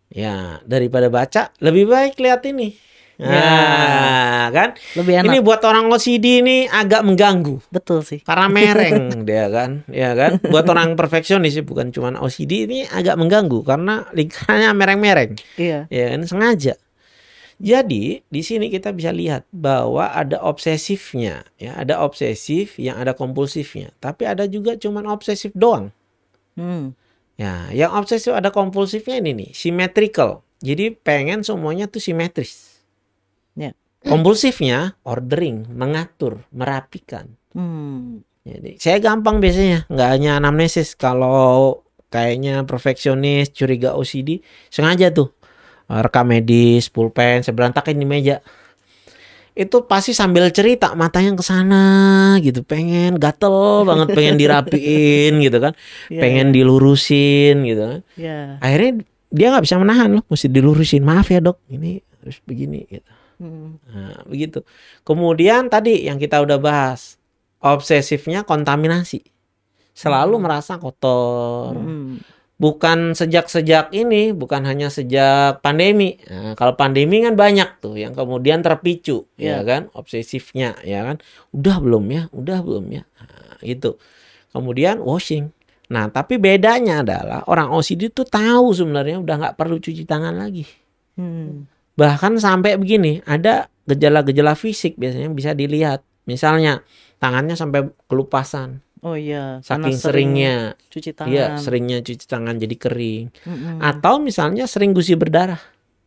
Ya, daripada baca, lebih baik lihat ini. Nah, kan?
Lebih enak.
Ini buat orang OCD ini agak mengganggu
Betul sih.
karena mereng (laughs) dia kan ya kan buat orang perfeksionis sih bukan cuma OCD ini agak mengganggu karena lingkarannya mereng-mereng
Iya.
ya kan sengaja jadi di sini kita bisa lihat bahwa ada obsesifnya ya ada obsesif yang ada kompulsifnya tapi ada juga cuman obsesif doang
Hmm.
ya yang obsesif ada kompulsifnya ini nih symmetrical jadi pengen semuanya tuh simetris
Ya.
kompulsifnya ordering mengatur merapikan
Hmm.
Jadi saya gampang biasanya, nggak hanya anamnesis. Kalau kayaknya perfeksionis, curiga OCD, sengaja tuh rekam medis, pulpen, saya berantakin di meja. Itu pasti sambil cerita matanya ke sana gitu, pengen gatel banget, pengen dirapiin gitu kan,
Iya,
pengen
iya.
dilurusin gitu kan.
Iya.
Akhirnya dia nggak bisa menahan loh, mesti dilurusin. Maaf ya dok, ini harus begini gitu.
Hmm.
Nah, begitu. Kemudian tadi yang kita udah bahas, obsesifnya kontaminasi. Selalu merasa kotor.
Hmm.
Bukan sejak-sejak ini, bukan hanya sejak pandemi. Nah, kalau pandemi kan banyak tuh yang kemudian terpicu, ya
Iya.
kan? Obsesifnya, ya kan? Udah belum ya? Udah belum ya? Nah, itu. Kemudian washing. Nah, tapi bedanya adalah orang OCD tuh tahu sebenarnya udah nggak perlu cuci tangan lagi.
Hmm.
Bahkan sampai begini, ada gejala-gejala fisik biasanya bisa dilihat. Misalnya tangannya sampai kelupasan,
Oh iya.
saking
sering
seringnya,
cuci tangan.
iya seringnya cuci tangan jadi kering.
Mm-mm.
Atau misalnya sering gusi berdarah,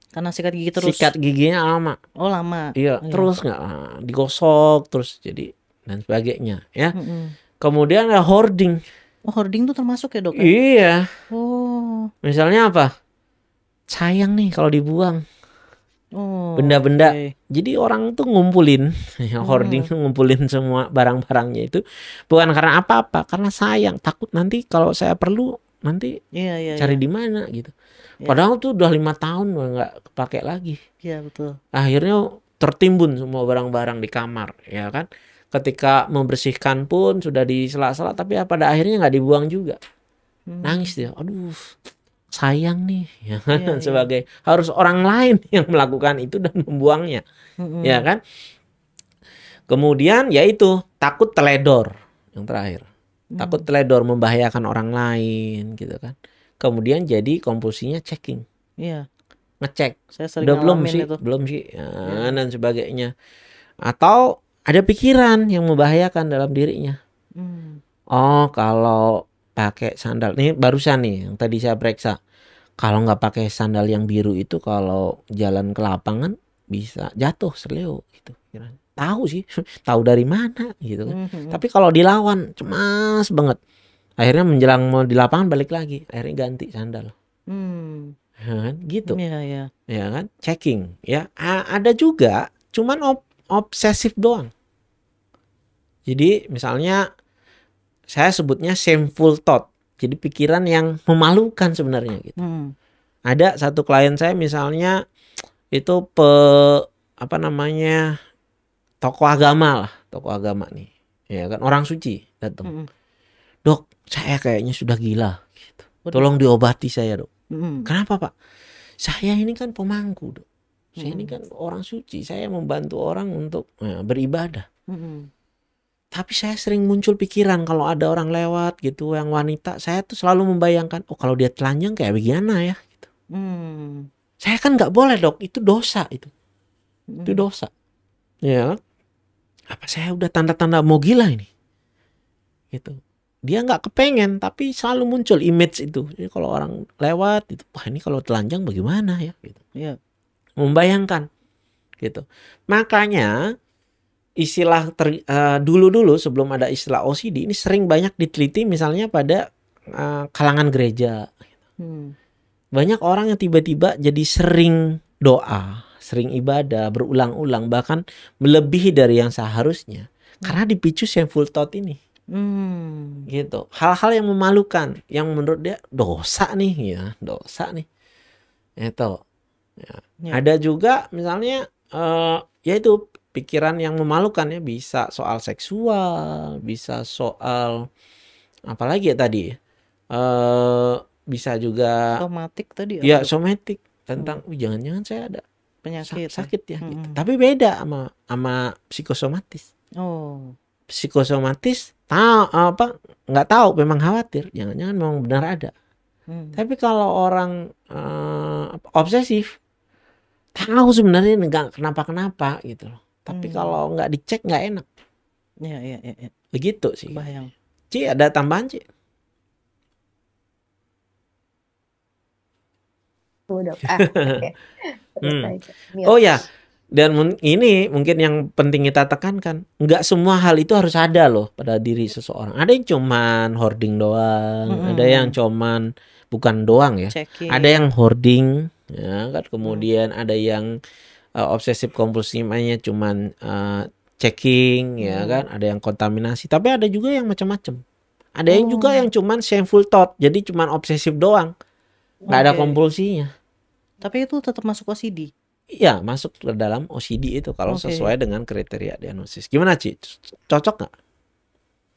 Karena sikat gigi terus.
sikat giginya lama,
Oh lama.
iya
Iya.
terus nggak digosok terus jadi dan sebagainya ya.
Mm-mm.
Kemudian ada hoarding,
Oh hoarding tuh termasuk ya dok? ya?
iya.
Oh.
Misalnya apa? Sayang nih kalau dibuang.
Oh.
Benda-benda.
oke.
Jadi orang tuh ngumpulin, (laughs) ya, hoarding tuh ngumpulin semua barang-barangnya itu bukan karena apa-apa, karena sayang, takut nanti kalau saya perlu nanti
Iya iya.
cari
iya.
di mana gitu.
Iya.
Padahal tuh udah lima tahun nggak kepake lagi.
Iya betul.
Akhirnya tertimbun semua barang-barang di kamar, ya kan? Ketika membersihkan pun sudah di sela-sela, tapi ya pada akhirnya nggak dibuang juga.
Hmm.
Nangis dia, aduh, sayang nih ya kan?
Iya, iya.
sebagai harus orang lain (laughs) yang melakukan itu dan membuangnya
Mm-mm.
ya kan kemudian yaitu takut teledor yang terakhir
Hmm.
takut teledor membahayakan orang lain gitu kan kemudian jadi kompulsinya checking
Iya,
ngecek
saya sering
udah belum sih
itu.
belum sih ya,
Iya.
dan sebagainya atau ada pikiran yang membahayakan dalam dirinya
Hmm.
oh kalau pakai sandal. Nih barusan nih yang tadi saya periksa. Kalau nggak pakai sandal yang biru itu kalau jalan ke lapangan bisa jatuh seleo gitu. Tahu sih (laughs) tahu dari mana gitu kan.
Mhm.
tapi kalau dilawan cemas banget. Akhirnya menjelang mau di lapangan balik lagi akhirnya ganti sandal.
Hmm.
Ya kan? gitu.
Iya, iya.
ya kan? Checking. Ya A- ada juga cuman ob- obsesif doang. Jadi misalnya saya sebutnya shameful thought jadi pikiran yang memalukan sebenarnya gitu
Hmm.
ada satu klien saya misalnya itu pe apa namanya tokoh agama lah tokoh agama nih ya kan orang suci datang
Mm-mm.
dok saya kayaknya sudah gila gitu. Tolong diobati saya dok
Mm-mm.
Kenapa Pak? Saya ini kan pemangku, dok. Saya ini
Mm.
kan orang suci. Saya membantu orang untuk eh, beribadah.
Mm-mm.
Tapi saya sering muncul pikiran kalau ada orang lewat gitu yang wanita, saya tuh selalu membayangkan, oh kalau dia telanjang kayak bagaimana ya? Gitu.
Hmm.
Saya kan nggak boleh dok, itu dosa itu, itu
Mm.
dosa. Ya, kan? apa saya udah tanda-tanda mau gila ini? Gitu. Dia nggak kepengen, tapi selalu muncul image itu. Jadi kalau orang lewat, itu, wah ini kalau telanjang bagaimana ya? Gitu.
Iya.
membayangkan gitu. Makanya istilah ter- eh, dulu-dulu sebelum ada istilah OCD ini sering banyak diteliti misalnya pada eh, kalangan gereja.
Hmm.
Banyak orang yang tiba-tiba jadi sering doa, sering ibadah berulang-ulang bahkan melebihi dari yang seharusnya karena dipicu shameful thought ini
Hmm.
gitu. Hal-hal yang memalukan yang menurut dia dosa nih ya, dosa nih. Itu. Ya.
Ya.
Ada juga misalnya eh yaitu pikiran yang memalukan ya bisa soal seksual, bisa soal apalagi ya tadi eh bisa juga
Somatik tadi
ya
apa?
somatik tentang "Wih, jangan-jangan saya ada
penyakit. ya?
sakit ya gitu.
Mm-mm.
Tapi beda sama sama psikosomatis.
Oh.
Psikosomatis tahu apa nggak tahu memang khawatir jangan-jangan memang benar ada.
Hmm.
Tapi kalau orang eh, obsesif tahu sebenarnya nggak kenapa-kenapa gitu loh. Tapi
Hmm.
kalau nggak dicek nggak enak.
Iya, iya, iya, iya.
Begitu sih.
Bayang.
Ci ada tambahan Ci?
Dok. (laughs) Ah. Terus
Hmm. Oh ya, dan ini mungkin yang penting kita tekankan, nggak semua hal itu harus ada loh pada diri seseorang. Ada yang cuman hoarding doang,
Mm-mm.
ada yang cuman bukan doang ya.
Checking.
Ada yang hoarding, ya kan. Kemudian ada yang uh, obsesif kompulsifnya cuman uh, checking, ya
Hmm.
kan. Ada yang kontaminasi, tapi ada juga yang macam-macam. Ada yang juga
Oh.
yang cuman shameful thought, jadi cuman obsesif doang, nggak ada
Oke.
kompulsinya.
Tapi itu tetap masuk OCD.
Iya, masuk ke dalam OCD itu kalau
Oke.
sesuai dengan kriteria diagnosis. Gimana, Ci? Cocok nggak?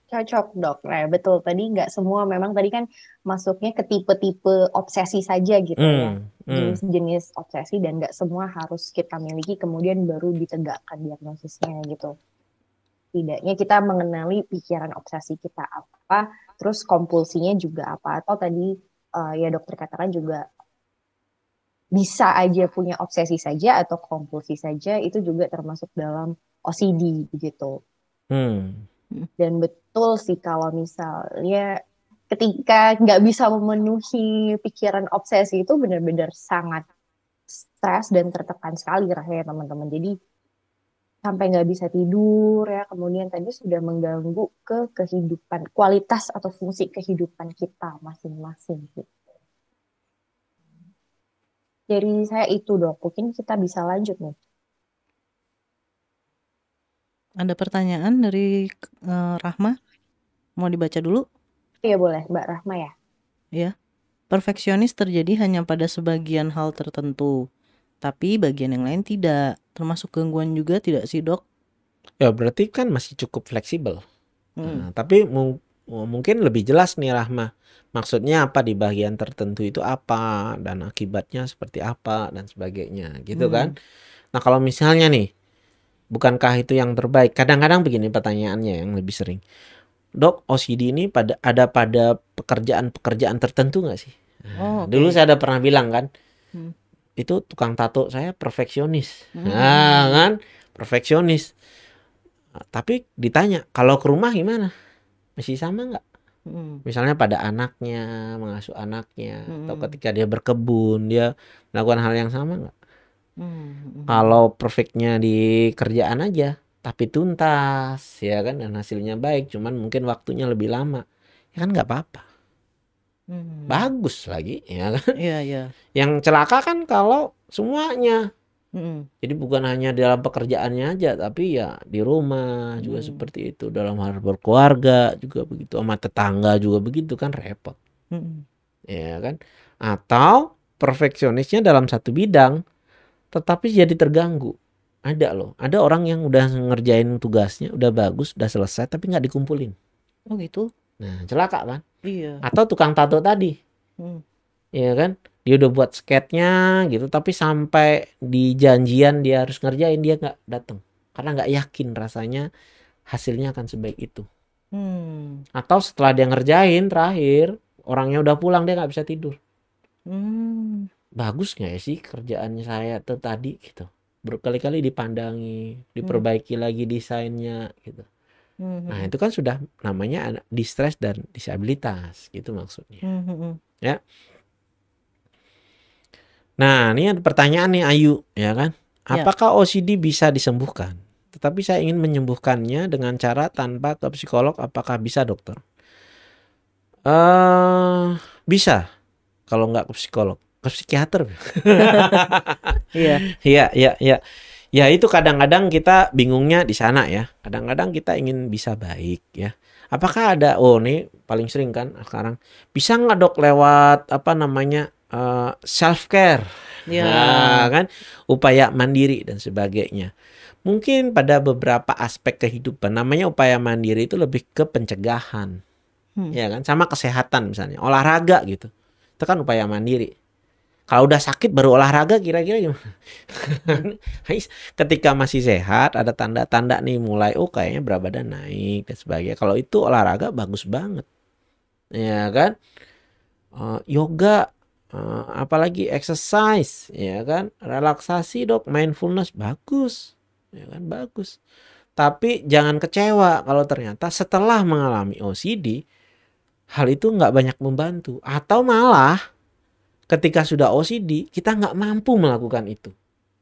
Cocok dok. Nah betul tadi nggak semua memang tadi kan masuknya ke tipe-tipe obsesi saja gitu ya.
Hmm.
Jenis-jenis obsesi dan nggak semua harus kita miliki kemudian baru ditegakkan diagnosisnya gitu. Tidaknya kita mengenali pikiran obsesi kita apa, terus kompulsinya juga apa. Atau tadi eh, ya dokter katakan juga bisa aja punya obsesi saja atau kompulsi saja itu juga termasuk dalam OCD begitu.
Hmm.
Dan betul sih kalau misalnya ketika nggak bisa memenuhi pikiran obsesi itu benar-benar sangat stres dan tertekan sekali rasanya teman-teman. Jadi sampai nggak bisa tidur ya, kemudian tadi sudah mengganggu ke kehidupan, kualitas atau fungsi kehidupan kita masing-masing gitu. Dari saya itu dok, mungkin kita bisa lanjut nih.
Ada pertanyaan dari eh, Rahma? Mau dibaca dulu?
Iya boleh Mbak Rahma ya.
Perfeksionis terjadi hanya pada sebagian hal tertentu, tapi bagian yang lain tidak. Termasuk gangguan juga tidak sih, Dok?
Ya berarti kan masih cukup fleksibel.
Hmm.
Nah, tapi mu- mungkin lebih jelas nih Rahma. Maksudnya apa di bagian tertentu itu apa dan akibatnya seperti apa dan sebagainya gitu
Hmm.
kan. Nah, kalau misalnya nih bukankah itu yang terbaik? Kadang-kadang begini pertanyaannya yang lebih sering. Dok, OCD ini pada ada pada pekerjaan-pekerjaan tertentu nggak sih?
Oh, oke.
Dulu saya ada pernah bilang kan,
Hmm.
itu tukang tato saya perfeksionis.
Hmm.
Nah, kan perfeksionis. Nah, Tapi ditanya, kalau ke rumah gimana? Masih sama nggak?
Hmm.
Misalnya pada anaknya, mengasuh anaknya, atau
Hmm.
ketika dia berkebun, dia melakukan hal yang sama nggak?
Hmm.
Kalau perfectnya di kerjaan aja, tapi tuntas, ya kan, dan hasilnya baik, cuman mungkin waktunya lebih lama, ya kan nggak apa-apa.
Hmm.
Bagus lagi, ya kan.
Iya, iya.
Yang celaka kan kalau semuanya.
Hmm.
Jadi bukan hanya dalam pekerjaannya aja, tapi ya di rumah juga
Hmm.
seperti itu, dalam hal berkeluarga juga begitu, sama tetangga juga begitu kan repot,
Hmm.
ya kan? Atau perfeksionisnya dalam satu bidang, tetapi jadi terganggu. Ada loh, ada orang yang udah ngerjain tugasnya, udah bagus, udah selesai, tapi nggak dikumpulin.
Oh gitu.
Nah, celaka kan?
Iya.
Atau tukang tato tadi,
Hmm.
ya kan? Dia udah buat sketnya gitu, tapi sampai di janjian dia harus ngerjain dia nggak datang karena nggak yakin rasanya hasilnya akan sebaik itu.
Hmm.
Atau setelah dia ngerjain terakhir orangnya udah pulang dia nggak bisa tidur.
Hmm.
Bagus nggak ya sih kerjaannya saya tuh tadi gitu. Berkali-kali dipandangi, diperbaiki lagi desainnya gitu.
Hmm.
Nah itu kan sudah namanya distress dan disabilitas gitu maksudnya.
Hmm. Hmm.
Nah, ini ada pertanyaan nih Ayu, ya kan?
Ya.
Apakah OCD bisa disembuhkan? Tetapi saya ingin menyembuhkannya dengan cara tanpa ke psikolog. Apakah bisa, dokter? Eh, bisa. Kalau nggak ke psikolog, ke psikiater. (laughs)
Iya.
Iya, iya, iya. Ya itu kadang-kadang kita bingungnya di sana ya. Kadang-kadang kita ingin bisa baik ya. Apakah ada oh nih paling sering kan sekarang bisa nggak dok lewat apa namanya self care
Iya.
Nah, kan upaya mandiri dan sebagainya. Mungkin pada beberapa aspek kehidupan namanya upaya mandiri itu lebih ke pencegahan.
Hmm.
Ya kan? Sama kesehatan misalnya, olahraga gitu. Itu kan upaya mandiri. Kalau udah sakit baru olahraga kira-kira gimana? (laughs) Ketika masih sehat ada tanda-tanda nih mulai oh kayaknya berat badan naik dan sebagainya. Kalau itu olahraga bagus banget. Ya kan? Eh, yoga eh, apalagi exercise ya kan? Relaksasi dok, mindfulness bagus. Ya kan bagus. Tapi jangan kecewa kalau ternyata setelah mengalami OCD hal itu nggak banyak membantu atau malah ketika sudah OCD kita nggak mampu melakukan itu.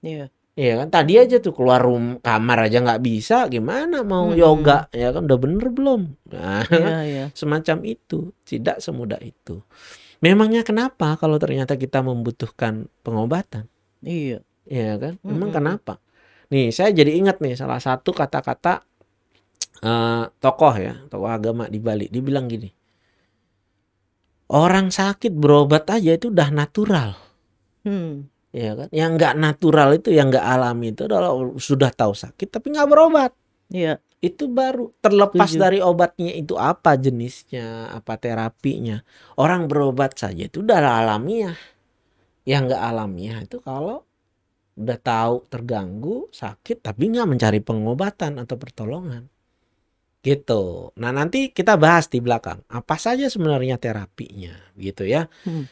Iya.
Iya kan tadi aja tuh keluar rum kamar aja nggak bisa gimana mau
Mm-mm.
yoga ya kan udah bener belum? Nah,
Iya, iya.
semacam itu tidak semudah itu. Memangnya kenapa kalau ternyata kita membutuhkan pengobatan?
Iya.
Iya kan? Memang
Mm-mm.
kenapa? Nih saya jadi ingat nih salah satu kata-kata eh, tokoh ya tokoh agama di Bali. Dibilang gini, orang sakit berobat aja itu udah natural.
Hmm.
ya kan yang nggak natural itu yang nggak alami itu adalah sudah tahu sakit tapi nggak berobat
Iya.
itu baru terlepas
Setuju.
dari obatnya itu apa jenisnya apa terapinya orang berobat saja itu udah alamiah yang nggak alamiah itu kalau udah tahu terganggu sakit tapi nggak mencari pengobatan atau pertolongan gitu nah nanti kita bahas di belakang apa saja sebenarnya terapinya gitu ya
Hmm.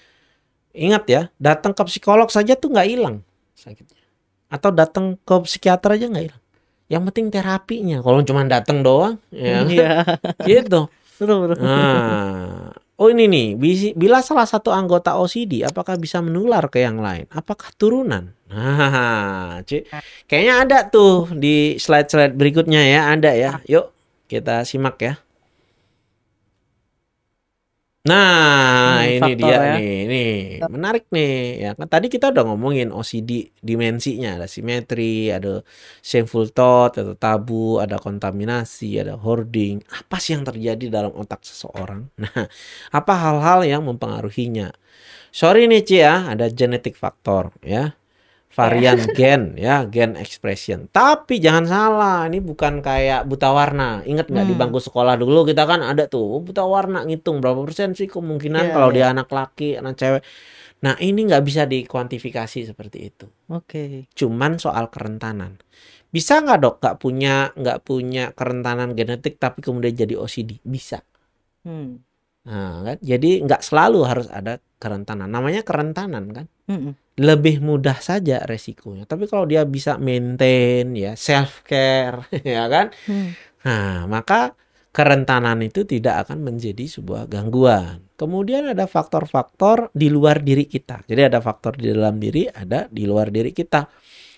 Ingat ya, datang ke psikolog saja tuh nggak hilang sakitnya. Atau datang ke psikiater aja nggak hilang. Yang penting terapinya. Kalau cuma datang doang, ya kan?
Iya. (laughs)
gitu.
Betul, betul.
Nah, oh ini nih, bila salah satu anggota OCD, apakah bisa menular ke yang lain? Apakah turunan? Nah, (laughs) kayaknya ada tuh di slide-slide berikutnya ya, ada ya. Yuk kita simak ya. Nah,
Hmm,
ini dia
ya.
nih, nih menarik nih ya kan. Tadi kita udah ngomongin OCD dimensinya, ada simetri, ada shameful thought, ada tabu, ada kontaminasi, ada hoarding. Apa sih yang terjadi dalam otak seseorang? (laughs) Nah, apa hal-hal yang mempengaruhinya? Sorry nih Ci ya, ada genetic faktor ya. Varian gen ya gen expression. Tapi jangan salah ini bukan kayak buta warna. Ingat nggak di
Hmm.
bangku sekolah dulu kita kan ada tuh buta warna ngitung berapa persen sih kemungkinan
Iya,
kalau
iya.
dia anak laki anak cewek? Nah ini nggak bisa dikuantifikasi seperti itu.
Oke.
cuman soal kerentanan. Bisa nggak dok nggak punya nggak punya kerentanan genetik tapi kemudian jadi OCD bisa.
Hmm.
nah kan? Jadi nggak selalu harus ada kerentanan namanya kerentanan kan
Mm-mm.
lebih mudah saja resikonya. Tapi kalau dia bisa maintain ya self care (laughs) ya kan.
Hmm.
Nah, maka kerentanan itu tidak akan menjadi sebuah gangguan. Kemudian ada faktor-faktor di luar diri kita. Jadi ada faktor di dalam diri, ada di luar diri kita.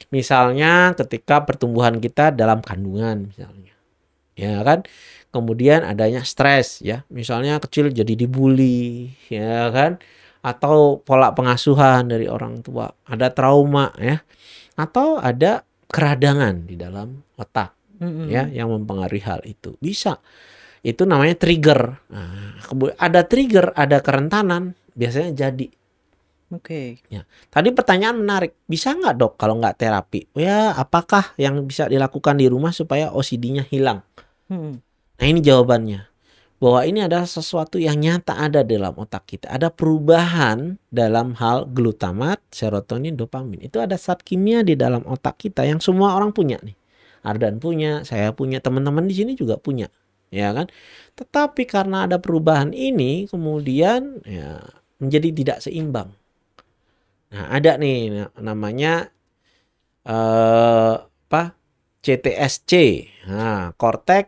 Misalnya ketika pertumbuhan kita dalam kandungan misalnya. Ya kan? Kemudian adanya stres ya. Misalnya kecil jadi dibully ya kan? Atau pola pengasuhan dari orang tua, ada trauma ya. Atau ada keradangan di dalam otak
Mm-mm.
ya yang mempengaruhi hal itu. Bisa. Itu namanya trigger. Nah, ada trigger ada kerentanan biasanya jadi.
Oke.
tadi pertanyaan menarik. Bisa nggak dok kalau nggak terapi? Ya apakah yang bisa dilakukan di rumah supaya OCD-nya hilang?
Hmm.
nah ini jawabannya bahwa ini adalah sesuatu yang nyata ada dalam otak kita ada perubahan dalam hal glutamat serotonin dopamin itu ada zat kimia di dalam otak kita yang semua orang punya nih Ardan punya, saya punya, teman-teman di sini juga punya, ya kan? Tetapi karena ada perubahan ini, kemudian ya menjadi tidak seimbang. Nah, ada nih na- namanya eh apa? CTSC. Nah, kortek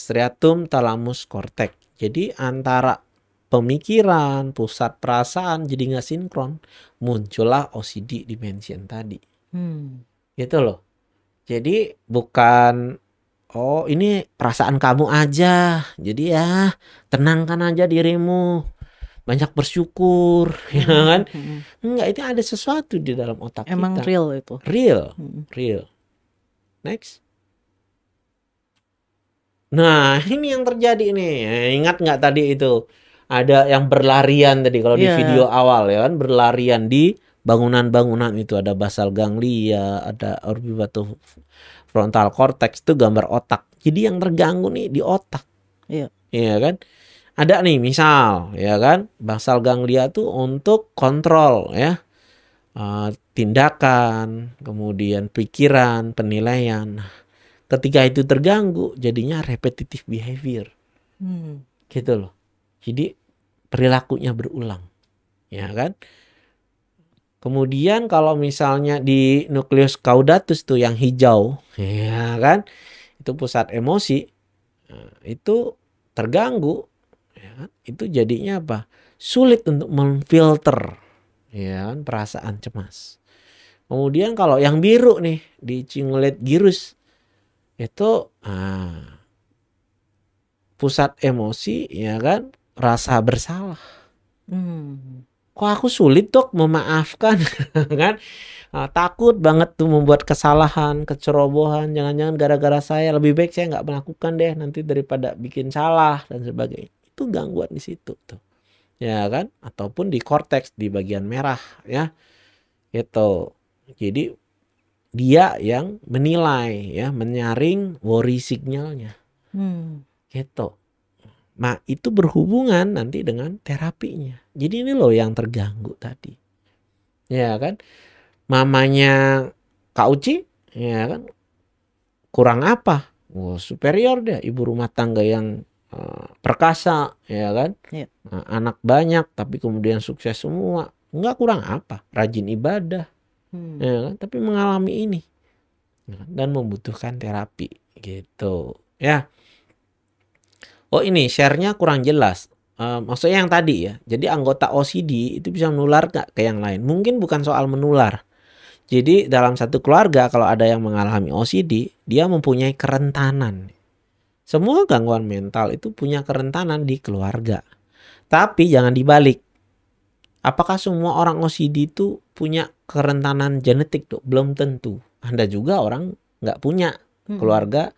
striatum thalamus cortex. Jadi antara pemikiran, pusat perasaan jadi nggak sinkron, muncullah OCD dimension tadi
Hmm.
gitu loh. Jadi bukan oh ini perasaan kamu aja. Jadi ya tenangkan aja dirimu. Banyak bersyukur (laughs) ya kan.
Mm-mm.
Enggak itu ada sesuatu di dalam otak
Emang
kita.
real itu.
Real,
Mm.
real. Next. Nah, ini yang terjadi nih. Eh, Ingat nggak tadi itu? Ada yang berlarian tadi kalau di
Iya.
video awal ya kan berlarian di bangunan-bangunan itu ada basal ganglia, ada orbitato frontal cortex itu gambar otak. Jadi yang terganggu nih di otak.
Iya.
Iya kan? Ada nih misal ya kan basal ganglia tuh untuk kontrol ya eh, tindakan, kemudian pikiran, penilaian. Ketika itu terganggu, jadinya repetitive behavior,
Hmm.
gitu loh. Jadi perilakunya berulang, ya kan? Kemudian kalau misalnya di nukleus caudatus tuh yang hijau, ya kan? Itu pusat emosi, nah, itu terganggu, ya kan? Itu jadinya apa? Sulit untuk memfilter, ya kan? Perasaan cemas. Kemudian kalau yang biru nih di cingulate gyrus itu ah, pusat emosi ya kan rasa bersalah.
Hmm.
kok aku sulit dok memaafkan (laughs) kan? Ah, takut banget tuh membuat kesalahan kecerobohan jangan-jangan gara-gara saya. Lebih baik saya nggak melakukan deh nanti daripada bikin salah dan sebagainya. Itu gangguan di situ tuh ya kan? Ataupun di korteks di bagian merah ya. Itu jadi dia yang menilai ya menyaring worry signalnya
Hmm.
gitu. Nah, itu berhubungan nanti dengan terapinya. Jadi ini loh yang terganggu tadi. Ya kan? Mamanya Kak Uci, ya kan? Kurang apa? Wah, superior deh ibu rumah tangga yang eh, perkasa, ya kan?
Iya.
Nah, anak banyak tapi kemudian sukses semua. Enggak kurang apa? Rajin ibadah,
Hmm.
ya kan? Tapi mengalami ini Ya kan? dan membutuhkan terapi gitu. Ya. Oh ini share-nya kurang jelas. Eh, maksudnya yang tadi ya. Jadi anggota OCD itu bisa menular nggak ke yang lain? Mungkin bukan soal menular. Jadi dalam satu keluarga kalau ada yang mengalami OCD, dia mempunyai kerentanan. Semua gangguan mental itu punya kerentanan di keluarga. Tapi jangan dibalik. Apakah semua orang OCD itu punya kerentanan genetik? Dok? Belum tentu. Anda juga orang nggak punya
Hmm.
keluarga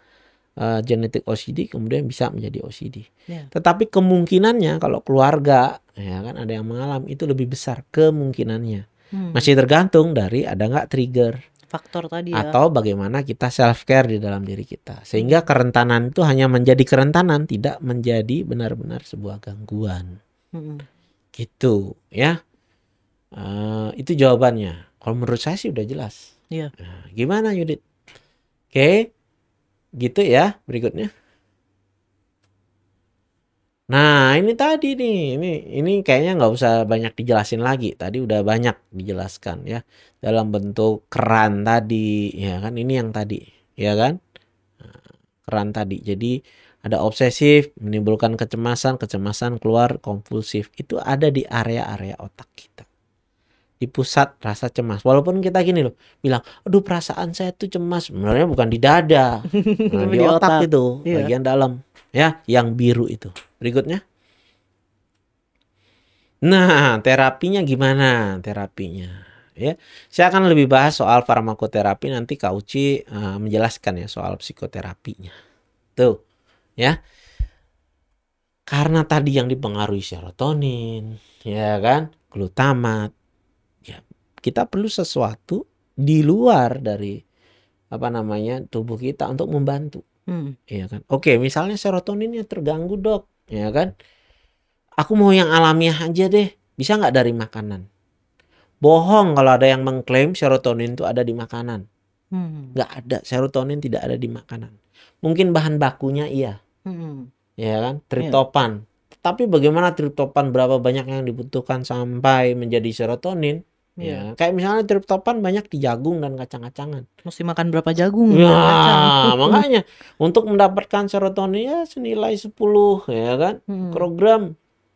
eh, genetik OCD kemudian bisa menjadi OCD.
Ya.
Tetapi kemungkinannya kalau keluarga ya kan ada yang mengalami itu lebih besar kemungkinannya.
Hmm.
Masih tergantung dari ada nggak trigger
Faktor tadi ya.
atau bagaimana kita self care di dalam diri kita. Sehingga kerentanan itu hanya menjadi kerentanan, tidak menjadi benar-benar sebuah gangguan.
Mm-mm.
Gitu ya. Eh, itu jawabannya. Kalau menurut saya sih udah jelas.
Iya.
Nah, gimana Yudit? Oke, gitu ya berikutnya. Nah ini tadi nih, ini ini kayaknya nggak usah banyak dijelasin lagi. Tadi udah banyak dijelaskan ya dalam bentuk keran tadi, ya kan? Ini yang tadi, ya kan? Nah, keran tadi. Jadi ada obsesif menimbulkan kecemasan, kecemasan keluar kompulsif. Itu ada di area-area otak kita di pusat rasa cemas. Walaupun kita gini loh, bilang, aduh perasaan saya tuh cemas. Sebenarnya bukan di dada, (laughs) Nah, di
Di
otak,
otak.
itu,
Iya.
bagian dalam, ya, yang biru itu. Berikutnya. Nah, terapinya gimana? Terapinya, ya. Saya akan lebih bahas soal farmakoterapi nanti Kak Uci eh, menjelaskan ya soal psikoterapinya. Tuh, ya. Karena tadi yang dipengaruhi serotonin, ya kan, glutamat, ya kita perlu sesuatu di luar dari apa namanya tubuh kita untuk membantu.
Hmm.
Iya kan? Oke, misalnya serotoninnya terganggu dok, ya kan? Aku mau yang alamiah aja deh. Bisa nggak dari makanan? Bohong kalau ada yang mengklaim serotonin itu ada di makanan.
Hmm.
Nggak ada, serotonin tidak ada di makanan. Mungkin bahan bakunya iya,
Hmm.
ya kan? Triptopan. Tapi bagaimana triptopan berapa banyak yang dibutuhkan sampai menjadi serotonin?
Iya.
Ya, kayak misalnya triptopan banyak di jagung dan kacang-kacangan.
Mesti makan berapa jagung?
Ya,
kacang?
makanya untuk mendapatkan serotonin ya senilai 10 ya kan
Hmm.
mikrogram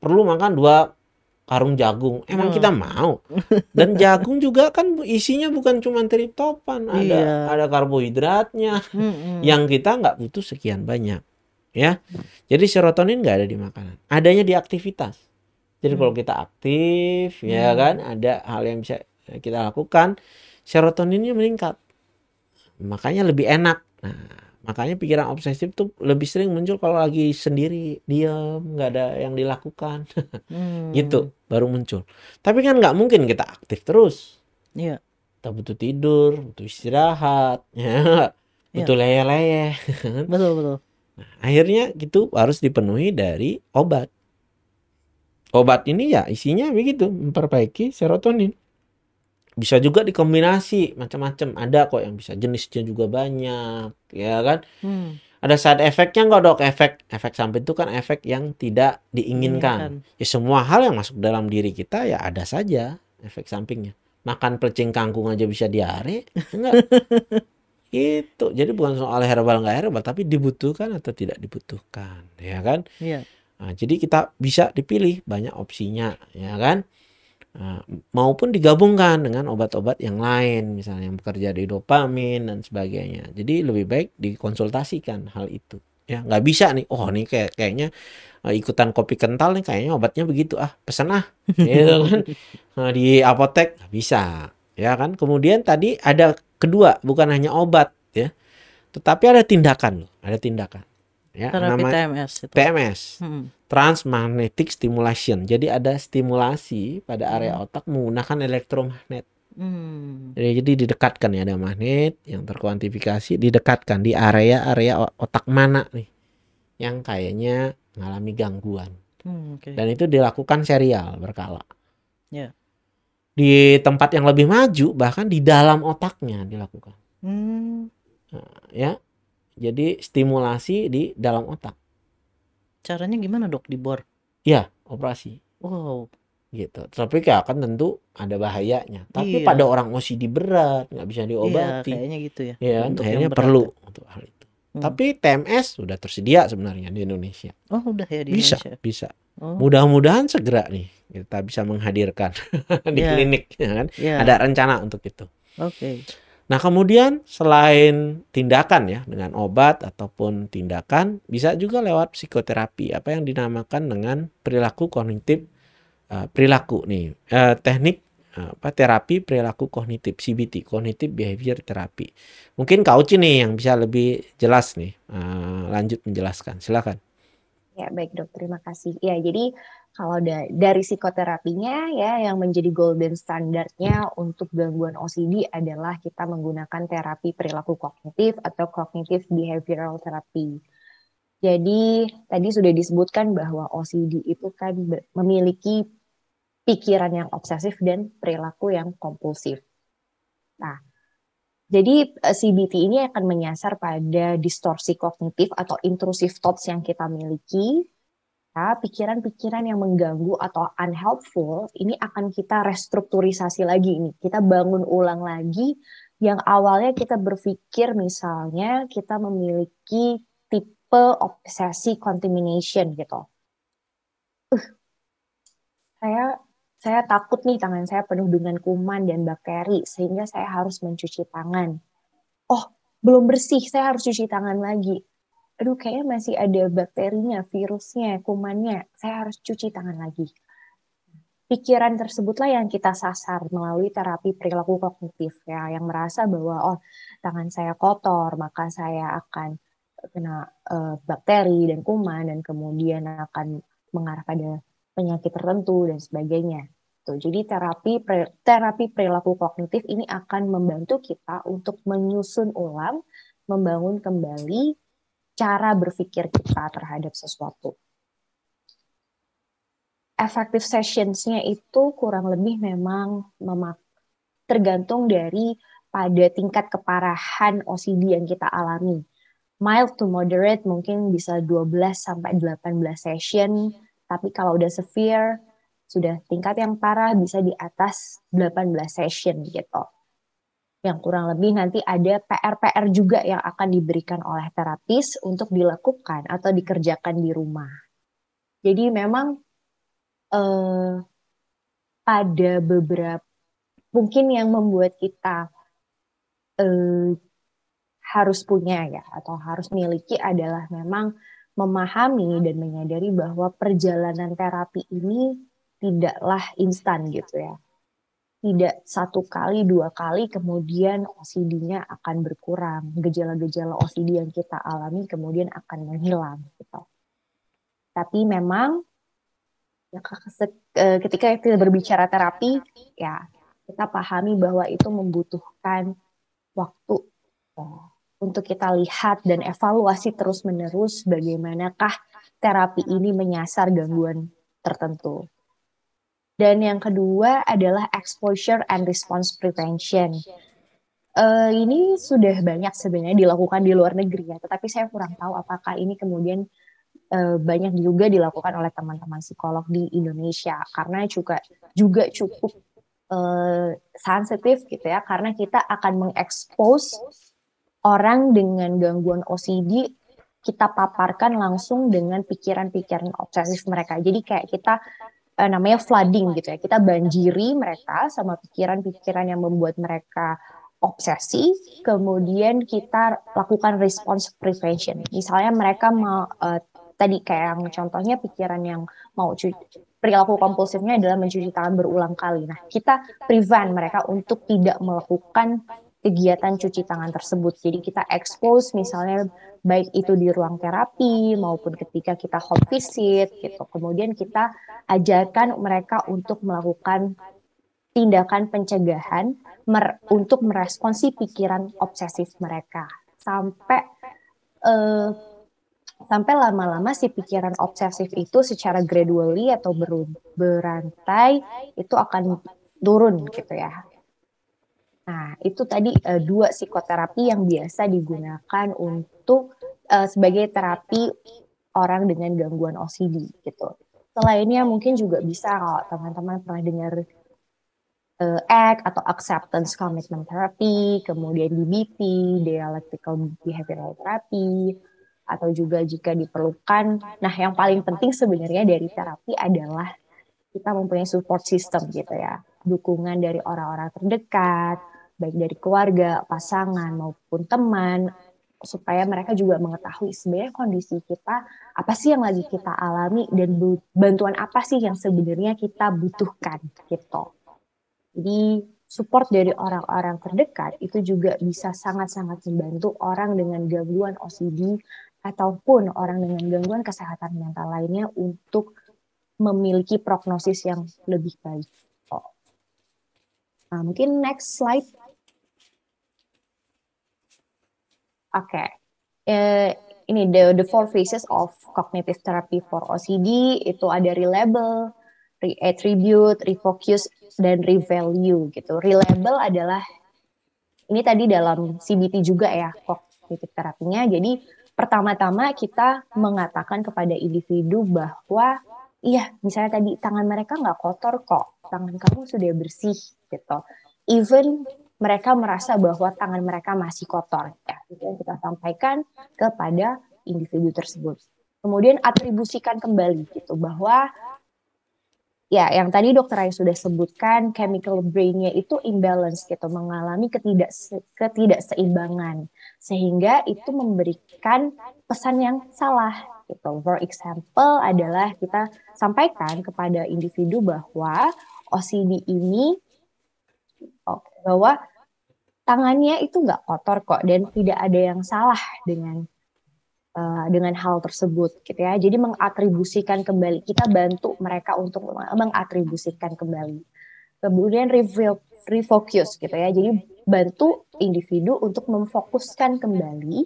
perlu makan dua karung jagung. Emang
Hmm.
kita mau? Dan jagung juga kan isinya bukan cuma triptopan, ada
Iya.
ada karbohidratnya
Hmm, hmm.
yang kita nggak butuh sekian banyak. Ya. Jadi serotonin nggak ada di makanan. Adanya di aktivitas. Jadi
Hmm.
kalau kita aktif ya
Hmm.
kan ada hal yang bisa kita lakukan, serotoninnya meningkat. Makanya lebih enak. Nah, makanya pikiran obsesif tuh lebih sering muncul kalau lagi sendiri, diam, nggak ada yang dilakukan. (laughs)
Hmm.
Gitu baru muncul. Tapi kan nggak mungkin kita aktif terus.
Iya.
Kita butuh tidur, butuh istirahat, (laughs) ya. Butuh leyeh-leyeh. (laughs)
Betul betul.
Akhirnya gitu harus dipenuhi dari obat. Obat ini ya isinya begitu, memperbaiki serotonin. Bisa juga dikombinasi macam-macam. Ada kok yang bisa jenisnya juga banyak, ya kan?
Hmm.
Ada side effectnya nggak dok? Efek efek samping itu kan efek yang tidak diinginkan. Ya semua hal yang masuk dalam diri kita ya ada saja efek sampingnya. Makan plecing kangkung aja bisa diare, enggak? (laughs) itu. Jadi bukan soal herbal nggak herbal, tapi dibutuhkan atau tidak dibutuhkan, ya kan?
Iya.
Nah, jadi kita bisa dipilih banyak opsinya, ya kan? Nah, maupun digabungkan dengan obat-obat yang lain, misalnya yang bekerja di dopamin dan sebagainya. Jadi lebih baik dikonsultasikan hal itu. Ya, nggak bisa nih. Oh, nih kayak kayaknya eh, ikutan kopi kental nih kayaknya obatnya begitu ah, pesan ah. Gitu (laughs) kan. Nah, di apotek nggak bisa, ya kan? Kemudian tadi ada kedua, bukan hanya obat, ya. Tetapi ada tindakan loh, ada tindakan. Ya,
Terapi
nama
TMS itu.
TMS
Hmm.
transmagnetic stimulation. Jadi ada stimulasi pada area otak menggunakan elektromagnet.
Hmm.
Jadi, jadi didekatkan ya ada magnet yang terkuantifikasi didekatkan di area-area otak mana nih yang kayaknya mengalami gangguan.
Hmm, Oke.
Dan itu dilakukan serial berkala.
Ya.
Di tempat yang lebih maju bahkan di dalam otaknya dilakukan.
Hmm.
Ya. Jadi stimulasi di dalam otak.
Caranya gimana dok di bor?
Ya, operasi.
Wow.
gitu. Tapi ya kan tentu ada bahayanya. Tapi
Iya.
pada orang OCD berat nggak bisa
Iya
diobati,
kayaknya gitu ya.
ya kan?
Untuk berat
perlu
ya.
untuk hal itu.
Hmm.
Tapi TMS sudah tersedia sebenarnya di Indonesia.
Oh udah ya di
bisa,
Indonesia.
bisa.
Oh.
Mudah-mudahan segera nih kita bisa menghadirkan (laughs) di
Iya.
klinik, ya kan?
Iya.
Ada rencana untuk itu.
Oke.
Nah, kemudian selain tindakan ya dengan obat ataupun tindakan bisa juga lewat psikoterapi apa yang dinamakan dengan perilaku kognitif eh, perilaku nih eh, teknik eh, apa terapi perilaku kognitif CBT cognitive behavior therapy. Mungkin Kak Uci nih yang bisa lebih jelas nih eh, lanjut menjelaskan. Silakan.
Ya, baik dok, terima kasih. Ya, jadi kalau da dari psikoterapinya ya yang menjadi golden standardnya untuk gangguan OCD adalah kita menggunakan terapi perilaku kognitif atau cognitive behavioral therapy. Jadi tadi sudah disebutkan bahwa OCD itu kan memiliki pikiran yang obsesif dan perilaku yang kompulsif. Nah, jadi eh, CBT ini akan menyasar pada distorsi kognitif atau intrusive thoughts yang kita miliki pikiran-pikiran yang mengganggu atau unhelpful ini akan kita restrukturisasi lagi ini. Kita bangun ulang lagi yang awalnya kita berpikir misalnya kita memiliki tipe obsesi contamination gitu. Uh, saya saya takut nih tangan saya penuh dengan kuman dan bakteri sehingga saya harus mencuci tangan. Oh, belum bersih, saya harus cuci tangan lagi aduh kayaknya masih ada bakterinya, virusnya, kumannya, saya harus cuci tangan lagi. Pikiran tersebutlah yang kita sasar melalui terapi perilaku kognitif ya, yang merasa bahwa oh tangan saya kotor, maka saya akan kena uh, bakteri dan kuman dan kemudian akan mengarah pada penyakit tertentu dan sebagainya. Tuh, jadi terapi terapi perilaku kognitif ini akan membantu kita untuk menyusun ulang, membangun kembali cara berpikir kita terhadap sesuatu. Effective sessionsnya itu kurang lebih memang memak tergantung dari pada tingkat keparahan OCD yang kita alami. Mild to moderate mungkin bisa 12 sampai 18 session, tapi kalau udah severe sudah tingkat yang parah bisa di atas 18 session gitu yang kurang lebih nanti ada PR-PR juga yang akan diberikan oleh terapis untuk dilakukan atau dikerjakan di rumah. Jadi memang eh, pada beberapa mungkin yang membuat kita eh, harus punya ya atau harus miliki adalah memang memahami dan menyadari bahwa perjalanan terapi ini tidaklah instan gitu ya tidak satu kali, dua kali, kemudian OCD-nya akan berkurang. Gejala-gejala OCD yang kita alami kemudian akan menghilang. Gitu. Tapi memang ya, ketika kita berbicara terapi, ya kita pahami bahwa itu membutuhkan waktu ya, untuk kita lihat dan evaluasi terus-menerus bagaimanakah terapi ini menyasar gangguan tertentu. Dan yang kedua adalah exposure and response prevention. Uh, ini sudah banyak sebenarnya dilakukan di luar negeri ya, tetapi saya kurang tahu apakah ini kemudian uh, banyak juga dilakukan oleh teman-teman psikolog di Indonesia karena juga juga cukup uh, sensitif gitu ya, karena kita akan mengekspos orang dengan gangguan OCD kita paparkan langsung dengan pikiran-pikiran obsesif mereka. Jadi kayak kita uh, namanya flooding gitu ya. Kita banjiri mereka sama pikiran-pikiran yang membuat mereka obsesi, kemudian kita lakukan response prevention. Misalnya mereka mau uh, tadi kayak yang contohnya pikiran yang mau cuci perilaku kompulsifnya adalah mencuci tangan berulang kali. Nah, kita prevent mereka untuk tidak melakukan kegiatan cuci tangan tersebut. Jadi kita expose misalnya baik itu di ruang terapi maupun ketika kita home visit gitu. Kemudian kita ajarkan mereka untuk melakukan tindakan pencegahan mer untuk meresponsi pikiran obsesif mereka sampai uh, sampai lama-lama si pikiran obsesif itu secara gradually atau ber berantai itu akan turun gitu ya Nah, itu tadi uh, dua psikoterapi yang biasa digunakan untuk uh, sebagai terapi orang dengan gangguan OCD gitu. Selainnya mungkin juga bisa kalau teman-teman pernah dengar uh, ACT atau Acceptance Commitment Therapy, kemudian DBT, Dialectical Behavioral Therapy, atau juga jika diperlukan. Nah, yang paling penting sebenarnya dari terapi adalah kita mempunyai support system gitu ya. Dukungan dari orang-orang terdekat, baik dari keluarga, pasangan maupun teman supaya mereka juga mengetahui sebenarnya kondisi kita apa sih yang lagi kita alami dan bantuan apa sih yang sebenarnya kita butuhkan gitu. Jadi support dari orang-orang terdekat itu juga bisa sangat-sangat membantu orang dengan gangguan OCD ataupun orang dengan gangguan kesehatan mental lainnya untuk memiliki prognosis yang lebih baik. Nah, mungkin next slide. Oke, okay. uh, ini the the four phases of cognitive therapy for OCD itu ada relabel, reattribute, refocus, dan revalue gitu. Relabel adalah ini tadi dalam CBT juga ya cognitive terapinya. Jadi pertama-tama kita mengatakan kepada individu bahwa iya misalnya tadi tangan mereka nggak kotor kok, tangan kamu sudah bersih gitu. Even mereka merasa bahwa tangan mereka masih kotor. Ya, itu yang kita sampaikan kepada individu tersebut. Kemudian atribusikan kembali gitu bahwa ya yang tadi dokter Ayu sudah sebutkan chemical brain-nya itu imbalance gitu, mengalami ketidak ketidakseimbangan sehingga itu memberikan pesan yang salah gitu. For example adalah kita sampaikan kepada individu bahwa OCD ini bahwa tangannya itu nggak kotor kok dan tidak ada yang salah dengan uh, dengan hal tersebut gitu ya. Jadi mengatribusikan kembali kita bantu mereka untuk mengatribusikan kembali. Kemudian refocus gitu ya. Jadi bantu individu untuk memfokuskan kembali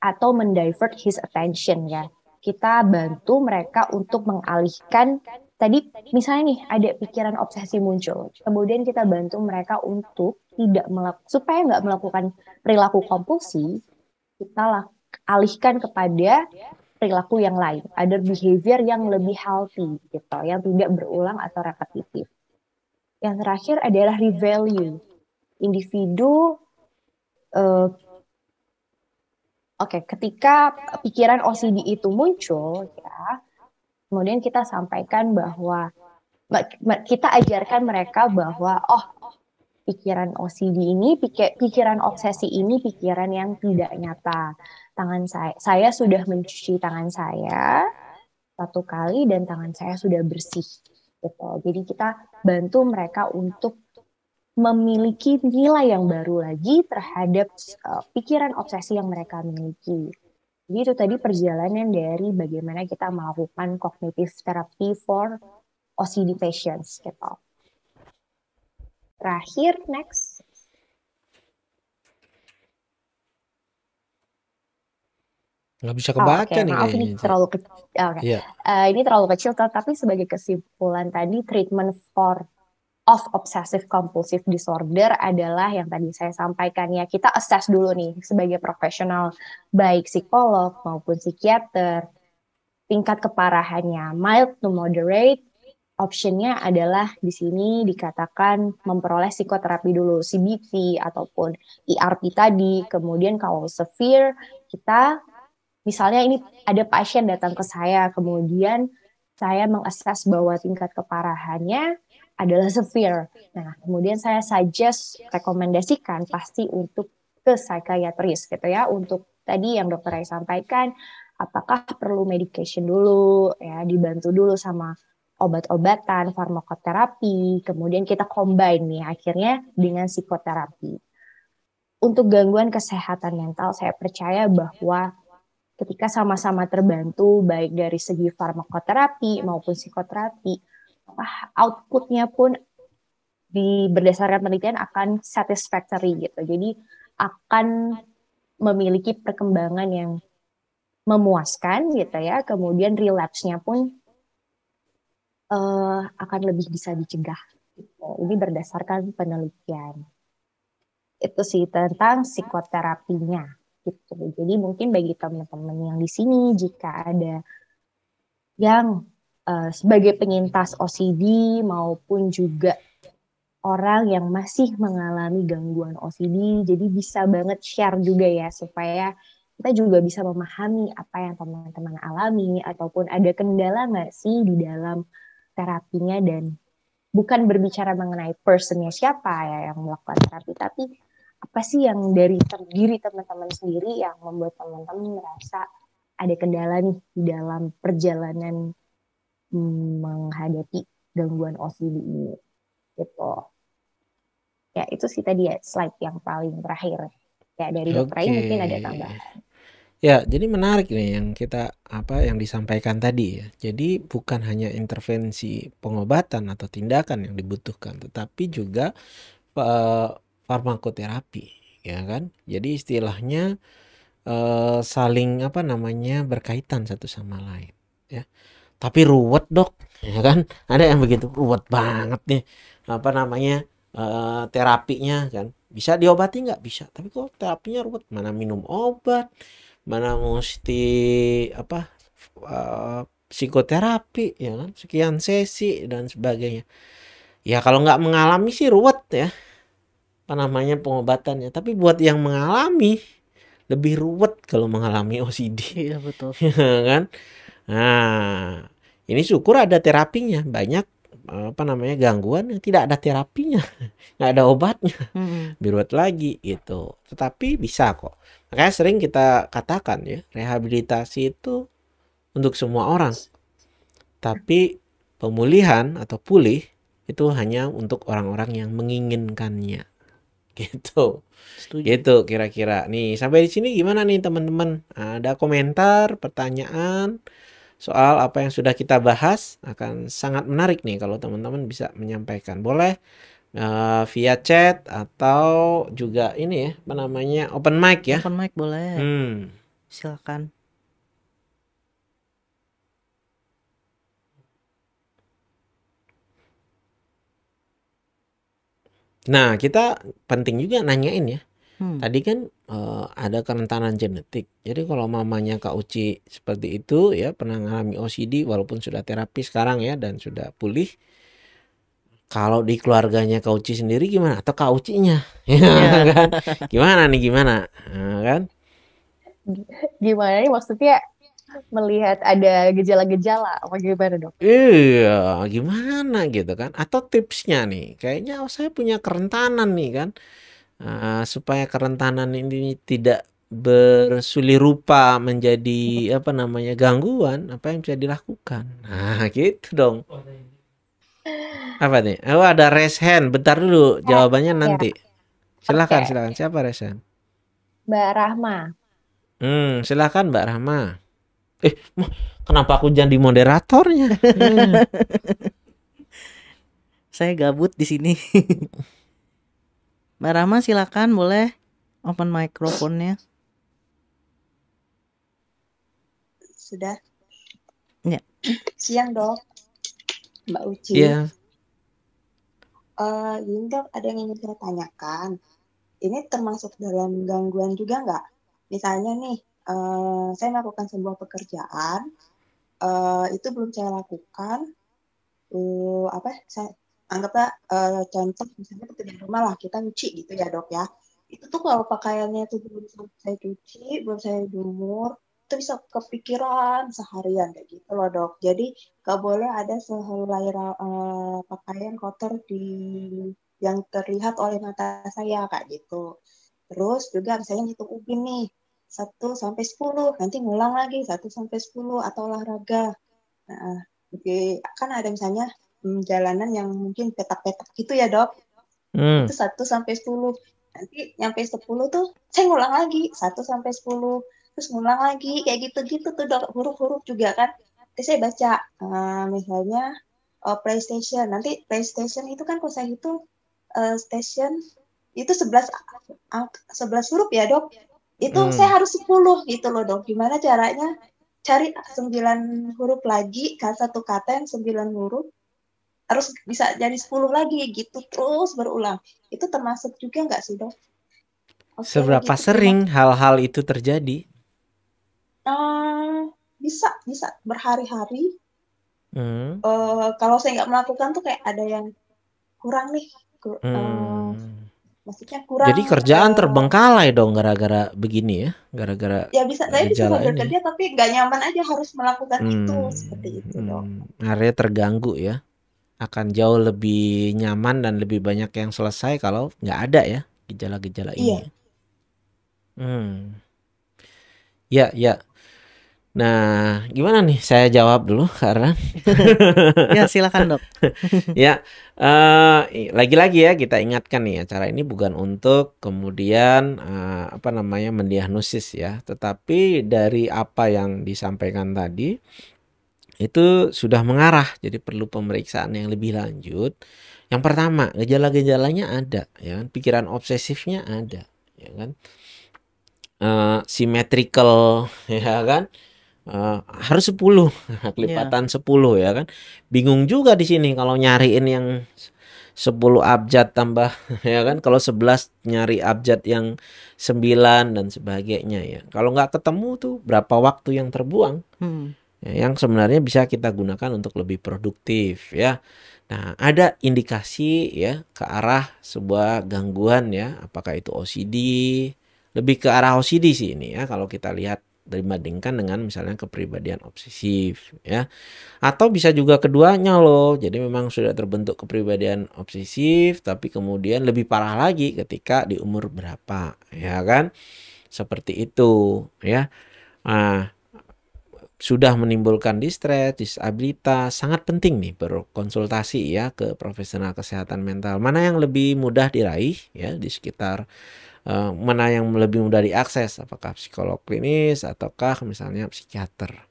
atau mendivert his attention ya. Kita bantu mereka untuk mengalihkan tadi misalnya nih ada pikiran obsesi muncul, kemudian kita bantu mereka untuk tidak melakukan supaya nggak melakukan perilaku kompulsi, kita alihkan kepada perilaku yang lain, ada behavior yang lebih healthy gitu, yang tidak berulang atau repetitif. Yang terakhir adalah revalue. Individu uh, Oke, okay, ketika pikiran OCD itu muncul, ya, kemudian kita sampaikan bahwa kita ajarkan mereka bahwa oh pikiran OCD ini pikiran obsesi ini pikiran yang tidak nyata. Tangan saya saya sudah mencuci tangan saya satu kali dan tangan saya sudah bersih gitu. Jadi kita bantu mereka untuk memiliki nilai yang baru lagi terhadap uh, pikiran obsesi yang mereka miliki jadi itu tadi perjalanan dari bagaimana kita melakukan cognitive therapy for OCD patients gitu. Terakhir, next.
Nggak bisa kebaca oh, okay. nih
Maaf, ini terlalu kecil. Okay. Yeah. Iya. Uh, ini terlalu kecil, tapi sebagai kesimpulan tadi treatment for of obsessive compulsive disorder adalah yang tadi saya sampaikan ya. Kita assess dulu nih sebagai profesional baik psikolog maupun psikiater. Tingkat keparahannya mild to moderate. Optionnya adalah di sini dikatakan memperoleh psikoterapi dulu CBT ataupun ERP tadi. Kemudian kalau severe kita misalnya ini ada pasien datang ke saya kemudian saya mengakses bahwa tingkat keparahannya adalah severe. Nah, kemudian saya suggest rekomendasikan pasti untuk ke psikiatris gitu ya untuk tadi yang dokter Rai sampaikan apakah perlu medication dulu ya dibantu dulu sama obat-obatan, farmakoterapi, kemudian kita combine nih akhirnya dengan psikoterapi. Untuk gangguan kesehatan mental saya percaya bahwa ketika sama-sama terbantu baik dari segi farmakoterapi maupun psikoterapi outputnya pun di berdasarkan penelitian akan satisfactory gitu. Jadi akan memiliki perkembangan yang memuaskan gitu ya. Kemudian relapse-nya pun uh, akan lebih bisa dicegah. Gitu. Ini berdasarkan penelitian. Itu sih tentang psikoterapinya gitu. Jadi mungkin bagi teman-teman yang di sini jika ada yang uh, sebagai penyintas OCD maupun juga orang yang masih mengalami gangguan OCD. Jadi bisa banget share juga ya supaya kita juga bisa memahami apa yang teman-teman alami ataupun ada kendala nggak sih di dalam terapinya dan bukan berbicara mengenai personnya siapa ya yang melakukan terapi tapi apa sih yang dari terdiri teman-teman sendiri yang membuat teman-teman merasa ada kendala nih di dalam perjalanan menghadapi gangguan OCD ini gitu ya itu sih tadi ya slide yang paling terakhir ya dari dokter okay. mungkin ada tambahan
Ya, jadi menarik nih yang kita apa yang disampaikan tadi ya. Jadi bukan hanya intervensi pengobatan atau tindakan yang dibutuhkan, tetapi juga uh, farmakoterapi, ya kan? Jadi istilahnya uh, saling apa namanya berkaitan satu sama lain, ya. Tapi ruwet dok, ya kan? Ada yang begitu ruwet banget nih, apa namanya uh, terapinya kan? Bisa diobati nggak? Bisa. Tapi kok terapinya ruwet? Mana minum obat? mana mesti apa uh, psikoterapi ya kan sekian sesi dan sebagainya ya kalau nggak mengalami sih ruwet ya apa namanya pengobatannya tapi buat yang mengalami lebih ruwet kalau mengalami OCD
iya betul (laughs)
ya kan nah ini syukur ada terapinya. Banyak apa namanya gangguan yang tidak ada terapinya. (laughs) Nggak ada obatnya. Hmm. biruat lagi gitu. Tetapi bisa kok. Makanya sering kita katakan ya rehabilitasi itu untuk semua orang. Tapi pemulihan atau pulih itu hanya untuk orang-orang yang menginginkannya. (laughs) Gitu. Setuju. gitu kira-kira. Nih sampai di sini gimana nih teman-teman? Ada komentar pertanyaan soal apa yang sudah kita bahas akan sangat menarik nih kalau teman-teman bisa menyampaikan. Boleh uh, via chat atau juga ini ya, apa namanya? open mic ya.
Open mic boleh.
Hmm.
Silakan.
Nah, kita penting juga nanyain ya. Hmm. Tadi kan uh, ada kerentanan genetik. Jadi kalau mamanya Kak Uci seperti itu ya pernah mengalami OCD walaupun sudah terapi sekarang ya dan sudah pulih. Kalau di keluarganya Kak Uci sendiri gimana? Atau Kak Ucinya? (laughs) Ya, yeah. kan? Gimana nih gimana? Nah, kan?
Gimana nih maksudnya melihat ada gejala-gejala apa gimana dok?
Iya, gimana gitu kan? Atau tipsnya nih, kayaknya oh, saya punya kerentanan nih kan uh, supaya kerentanan ini tidak bersuli rupa menjadi apa namanya gangguan apa yang bisa dilakukan? Nah (laughs) gitu dong. Apa nih? Oh ada raise hand. Bentar dulu jawabannya ya. nanti. silakan okay. silakan. siapa raise hand?
Mbak Rahma.
Hmm silakan Mbak Rahma. Eh kenapa aku jadi moderatornya? (laughs)
Saya gabut di sini (laughs) Mbak Rama silakan boleh open mikrofonnya.
Sudah.
Ya.
Siang dok, Mbak Uci.
Iya.
Uh, ini dok ada yang ingin saya tanyakan. Ini termasuk dalam gangguan juga nggak? Misalnya nih, uh, saya melakukan sebuah pekerjaan, uh, itu belum saya lakukan. Uh, apa? Saya anggaplah uh, contoh misalnya pekerjaan rumah lah kita nyuci gitu ya dok ya. Itu tuh kalau pakaiannya itu belum saya cuci belum saya jemur itu bisa kepikiran seharian kayak gitu loh dok. Jadi gak boleh ada sehelai uh, pakaian kotor di yang terlihat oleh mata saya kayak gitu. Terus juga misalnya ngitung ubin nih satu sampai sepuluh nanti ngulang lagi satu sampai sepuluh atau olahraga. Nah, jadi kan ada misalnya hmm, jalanan yang mungkin petak-petak gitu ya dok. Hmm. itu satu sampai sepuluh. Nanti nyampe sepuluh tuh saya ngulang lagi. Satu sampai sepuluh. Terus ngulang lagi. Kayak gitu-gitu tuh dok. Huruf-huruf juga kan. Terus saya baca uh, misalnya uh, PlayStation. Nanti PlayStation itu kan kalau saya itu uh, station itu sebelas sebelas huruf ya dok. Itu hmm. saya harus sepuluh gitu loh dok. Gimana caranya cari sembilan huruf lagi satu kata yang sembilan huruf harus bisa jadi 10 lagi gitu terus berulang itu termasuk juga nggak sih dok?
Okay, Seberapa gitu, sering hal-hal itu terjadi?
Uh, bisa bisa berhari-hari. Hmm. Uh, kalau saya nggak melakukan tuh kayak ada yang kurang nih. Kur hmm. uh, maksudnya kurang.
Jadi kerjaan uh, terbengkalai dong gara-gara begini ya, gara-gara.
Ya bisa saya bisa bekerja tapi nggak nyaman aja harus melakukan hmm. itu seperti itu hmm. dong.
Area terganggu ya akan jauh lebih nyaman dan lebih banyak yang selesai kalau nggak ada ya gejala-gejala ini. Iya. Hmm. Ya, ya. Nah, gimana nih? Saya jawab dulu karena (laughs)
Ya silakan dok. (laughs)
ya eh, i- lagi-lagi ya kita ingatkan nih acara ini bukan untuk kemudian eh, apa namanya mendiagnosis ya, tetapi dari apa yang disampaikan tadi itu sudah mengarah jadi perlu pemeriksaan yang lebih lanjut. Yang pertama, gejala-gejalanya ada ya kan, pikiran obsesifnya ada ya kan. Eh, symmetrical (laughs) ya kan. Eh, harus 10 (laughs) kelipatan 10 ya kan. Bingung juga di sini kalau nyariin yang 10 abjad tambah (laughs) ya kan kalau 11 nyari abjad yang 9 dan sebagainya ya. Kalau nggak ketemu tuh berapa waktu yang terbuang
Hmm.
Ya, yang sebenarnya bisa kita gunakan untuk lebih produktif ya. Nah, ada indikasi ya ke arah sebuah gangguan ya, apakah itu OCD, lebih ke arah OCD sih ini ya kalau kita lihat dibandingkan dengan misalnya kepribadian obsesif ya. Atau bisa juga keduanya loh. Jadi memang sudah terbentuk kepribadian obsesif tapi kemudian lebih parah lagi ketika di umur berapa ya kan? Seperti itu ya. Nah, sudah menimbulkan distres, disabilitas, sangat penting nih berkonsultasi ya ke profesional kesehatan mental. Mana yang lebih mudah diraih ya di sekitar eh, mana yang lebih mudah diakses, apakah psikolog klinis ataukah misalnya psikiater.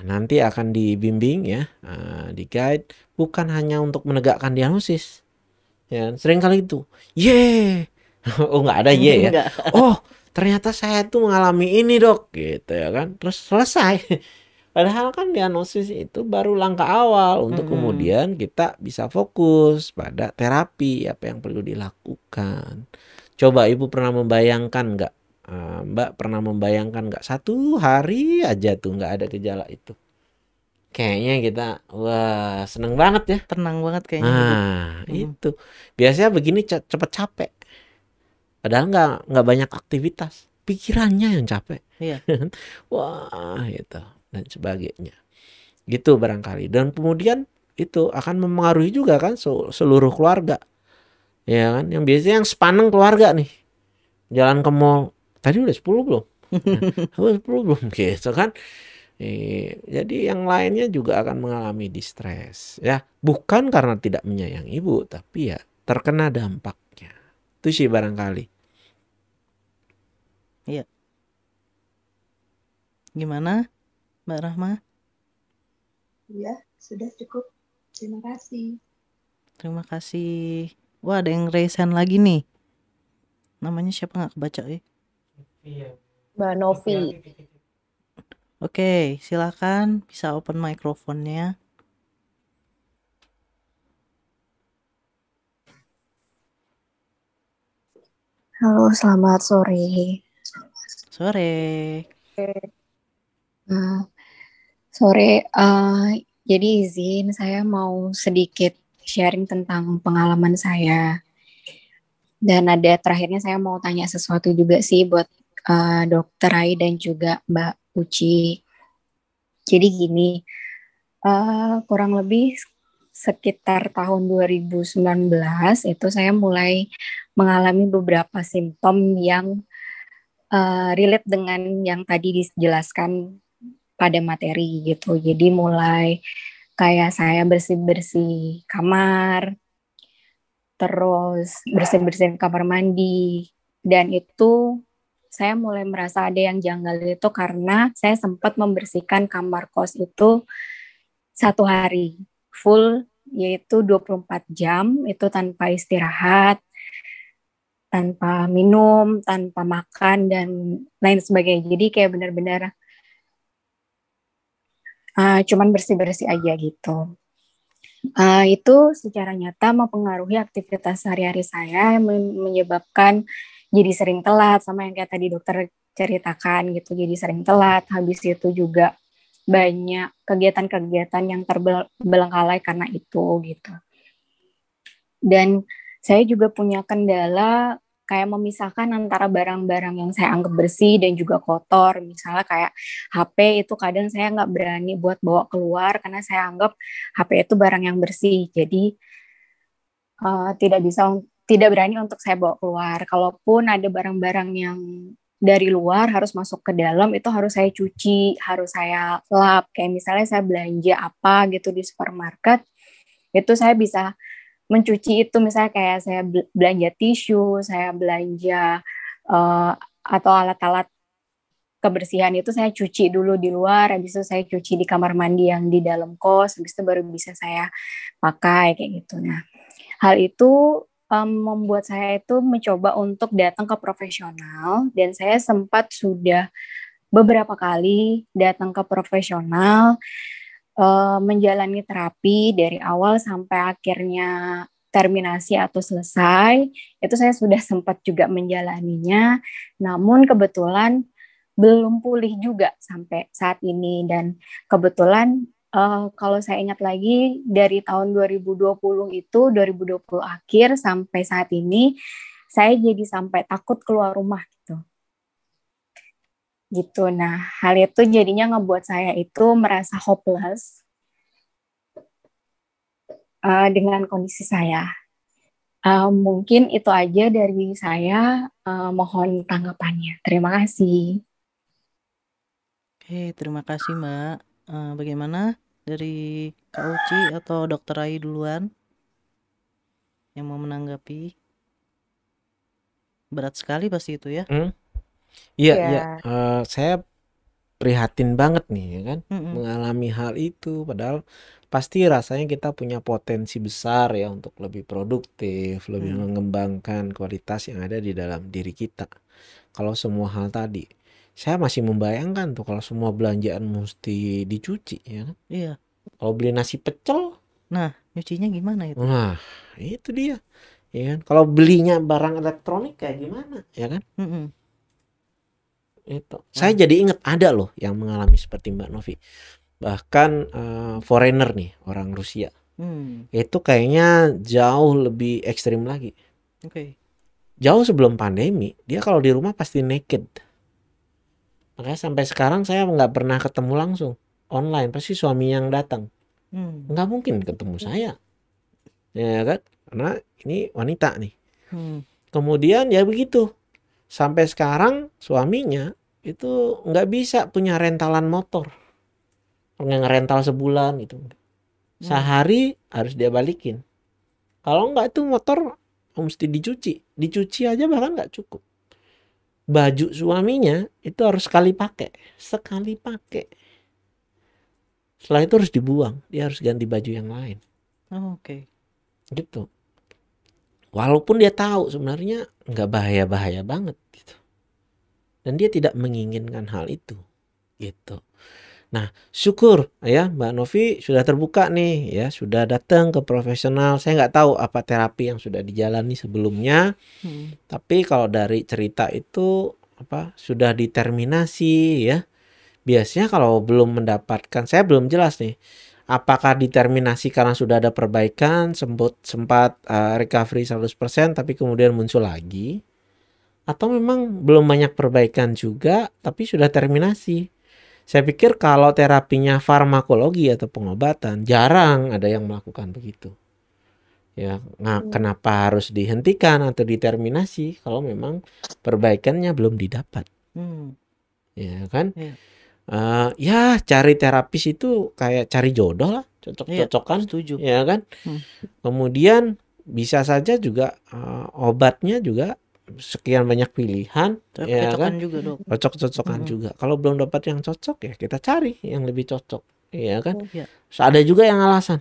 Nah, nanti akan dibimbing ya, eh, di guide bukan hanya untuk menegakkan diagnosis. Ya, sering kali itu, ye, (laughs) oh nggak ada ye ya,
Enggak.
oh ternyata saya tuh mengalami ini dok gitu ya kan terus selesai padahal kan diagnosis itu baru langkah awal untuk
Mm-mm.
kemudian kita bisa fokus pada terapi apa yang perlu dilakukan coba ibu pernah membayangkan nggak eh, mbak pernah membayangkan nggak satu hari aja tuh nggak ada gejala itu kayaknya kita wah seneng banget ya
Tenang banget kayaknya.
Nah,
Mm.
itu. Biasanya begini ce- cepet capek. Padahal nggak nggak banyak aktivitas. Pikirannya yang capek.
Iya. (laughs)
Wah, itu dan sebagainya. Gitu barangkali. Dan kemudian itu akan mempengaruhi juga kan se- seluruh keluarga. Ya kan? Yang biasanya yang sepaneng keluarga nih. Jalan ke mall. Tadi udah 10 belum? (laughs) Udah 10 belum (laughs) gitu kan? Eh, jadi yang lainnya juga akan mengalami distres ya bukan karena tidak menyayangi ibu tapi ya terkena dampaknya itu sih barangkali
Gimana Mbak Rahma?
Ya, sudah cukup. Terima kasih.
Terima kasih. Wah ada yang raise hand lagi nih. Namanya siapa nggak kebaca ya?
Mbak Novi.
Oke, silakan bisa open microphone-nya.
Halo, selamat sore.
Sore.
Eh, sore, eh, jadi izin saya mau sedikit sharing tentang pengalaman saya. Dan ada terakhirnya saya mau tanya sesuatu juga sih buat eh, Dokter Rai dan juga Mbak Uci. Jadi gini, eh, kurang lebih sekitar tahun 2019 itu saya mulai mengalami beberapa simptom yang eh, relate dengan yang tadi dijelaskan pada materi gitu. Jadi mulai kayak saya bersih-bersih kamar, terus bersih-bersih kamar mandi, dan itu saya mulai merasa ada yang janggal itu karena saya sempat membersihkan kamar kos itu satu hari full yaitu 24 jam itu tanpa istirahat tanpa minum, tanpa makan dan lain sebagainya. Jadi kayak benar-benar uh, cuman bersih-bersih aja gitu. Uh, itu secara nyata mempengaruhi aktivitas sehari-hari saya menyebabkan jadi sering telat sama yang kayak tadi dokter ceritakan gitu. Jadi sering telat, habis itu juga banyak kegiatan-kegiatan yang terbelengkalai karena itu gitu. Dan saya juga punya kendala kayak memisahkan antara barang-barang yang saya anggap bersih dan juga kotor. Misalnya kayak HP itu kadang saya nggak berani buat bawa keluar karena saya anggap HP itu barang yang bersih. Jadi uh, tidak bisa tidak berani untuk saya bawa keluar. Kalaupun ada barang-barang yang dari luar harus masuk ke dalam itu harus saya cuci, harus saya lap. Kayak misalnya saya belanja apa gitu di supermarket, itu saya bisa mencuci itu misalnya kayak saya belanja tisu, saya belanja uh, atau alat-alat kebersihan itu saya cuci dulu di luar, habis itu saya cuci di kamar mandi yang di dalam kos, habis itu baru bisa saya pakai kayak gitu. Nah, hal itu um, membuat saya itu mencoba untuk datang ke profesional dan saya sempat sudah beberapa kali datang ke profesional uh, menjalani terapi dari awal sampai akhirnya terminasi atau selesai itu saya sudah sempat juga menjalaninya namun kebetulan belum pulih juga sampai saat ini dan kebetulan uh, kalau saya ingat lagi dari tahun 2020 itu 2020 akhir sampai saat ini saya jadi sampai takut keluar rumah gitu. Gitu. Nah, hal itu jadinya ngebuat saya itu merasa hopeless uh, dengan kondisi saya. Uh, mungkin itu aja dari saya. Uh, mohon tanggapannya. Terima kasih.
Oke, terima kasih Mbak. Uh, bagaimana dari Kak Uci atau Dokter Ai duluan yang mau menanggapi? Berat sekali pasti itu ya?
Hmm. Iya, iya. Ya. Uh, saya prihatin banget nih ya kan, mm -mm. mengalami hal itu. Padahal pasti rasanya kita punya potensi besar ya untuk lebih produktif, lebih mm. mengembangkan kualitas yang ada di dalam diri kita. Kalau semua hal tadi saya masih membayangkan tuh kalau semua belanjaan mesti dicuci ya kan?
Iya.
Kalau beli nasi pecel,
nah nyucinya gimana itu?
Nah itu dia, ya kan? Kalau belinya barang elektronik kayak gimana, ya kan? Mm -hmm. Itu. Hmm. Saya jadi ingat ada loh yang mengalami seperti Mbak Novi. Bahkan uh, foreigner nih orang Rusia. Hmm. Itu kayaknya jauh lebih ekstrim lagi.
Oke. Okay.
Jauh sebelum pandemi, dia kalau di rumah pasti naked makanya sampai sekarang saya nggak pernah ketemu langsung online pasti suami yang datang hmm. nggak mungkin ketemu saya ya kan karena ini wanita nih hmm. kemudian ya begitu sampai sekarang suaminya itu nggak bisa punya rentalan motor pengen rental sebulan gitu hmm. sehari harus dia balikin kalau nggak itu motor mesti dicuci dicuci aja bahkan nggak cukup baju suaminya itu harus sekali pakai, sekali pakai. Setelah itu harus dibuang, dia harus ganti baju yang lain.
Oh, Oke.
Okay. Gitu. Walaupun dia tahu sebenarnya nggak bahaya-bahaya banget gitu. Dan dia tidak menginginkan hal itu. Gitu. Nah, syukur ya Mbak Novi sudah terbuka nih ya, sudah datang ke profesional. Saya nggak tahu apa terapi yang sudah dijalani sebelumnya, hmm. tapi kalau dari cerita itu apa sudah diterminasi ya. Biasanya kalau belum mendapatkan, saya belum jelas nih, apakah diterminasi karena sudah ada perbaikan, sempat sempat uh, recovery 100% tapi kemudian muncul lagi, atau memang belum banyak perbaikan juga tapi sudah terminasi saya pikir kalau terapinya farmakologi atau pengobatan jarang ada yang melakukan begitu. Ya, nah, kenapa harus dihentikan atau diterminasi kalau memang perbaikannya belum didapat? Hmm. Ya kan? Ya. Uh, ya cari terapis itu kayak cari jodoh lah, cocok-cocokan, ya, ya kan? Hmm. Kemudian bisa saja juga uh, obatnya juga sekian banyak pilihan
Cocok ya kan? juga
dok. Cocok-cocokan hmm. juga. Kalau belum dapat yang cocok ya kita cari yang lebih cocok ya kan? Oh, ya. So, ada juga yang alasan.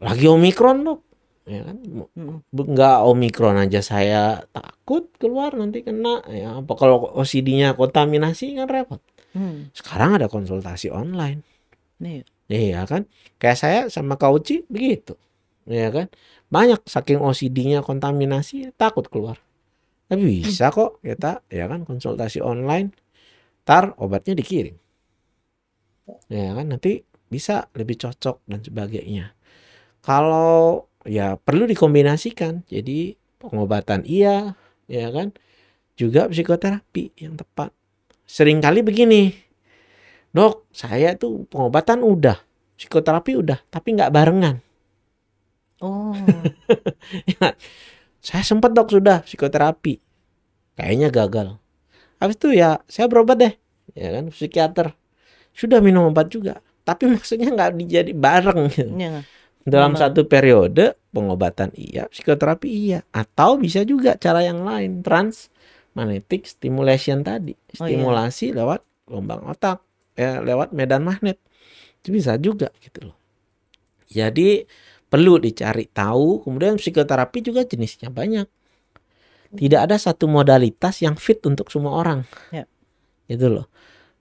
Lagi omikron dok. Ya kan? Hmm. nggak omikron aja saya takut keluar nanti kena ya. Apa kalau OCD-nya kontaminasi kan repot. Hmm. sekarang ada konsultasi online. Nih. Iya kan? Kayak saya sama Kauci begitu. Ya kan? Banyak saking OCD-nya kontaminasi takut keluar tapi bisa kok kita ya kan konsultasi online. Tar obatnya dikirim. Ya kan nanti bisa lebih cocok dan sebagainya. Kalau ya perlu dikombinasikan. Jadi pengobatan iya, ya kan? Juga psikoterapi yang tepat. Seringkali begini. Dok, saya tuh pengobatan udah, psikoterapi udah, tapi nggak barengan.
Oh. (laughs)
ya, saya sempat dok sudah psikoterapi. Kayaknya gagal. habis itu ya saya berobat deh ya kan psikiater sudah minum obat juga tapi (laughs) maksudnya nggak dijadi bareng gitu.
Iya.
dalam
Memang.
satu periode pengobatan iya psikoterapi iya atau bisa juga cara yang lain trans magnetic stimulation tadi
Oh, iya.
stimulasi lewat gelombang otak ya lewat medan magnet itu bisa juga gitu loh jadi perlu dicari tahu kemudian psikoterapi juga jenisnya banyak tidak ada satu modalitas yang fit untuk semua orang
Ya.
gitu loh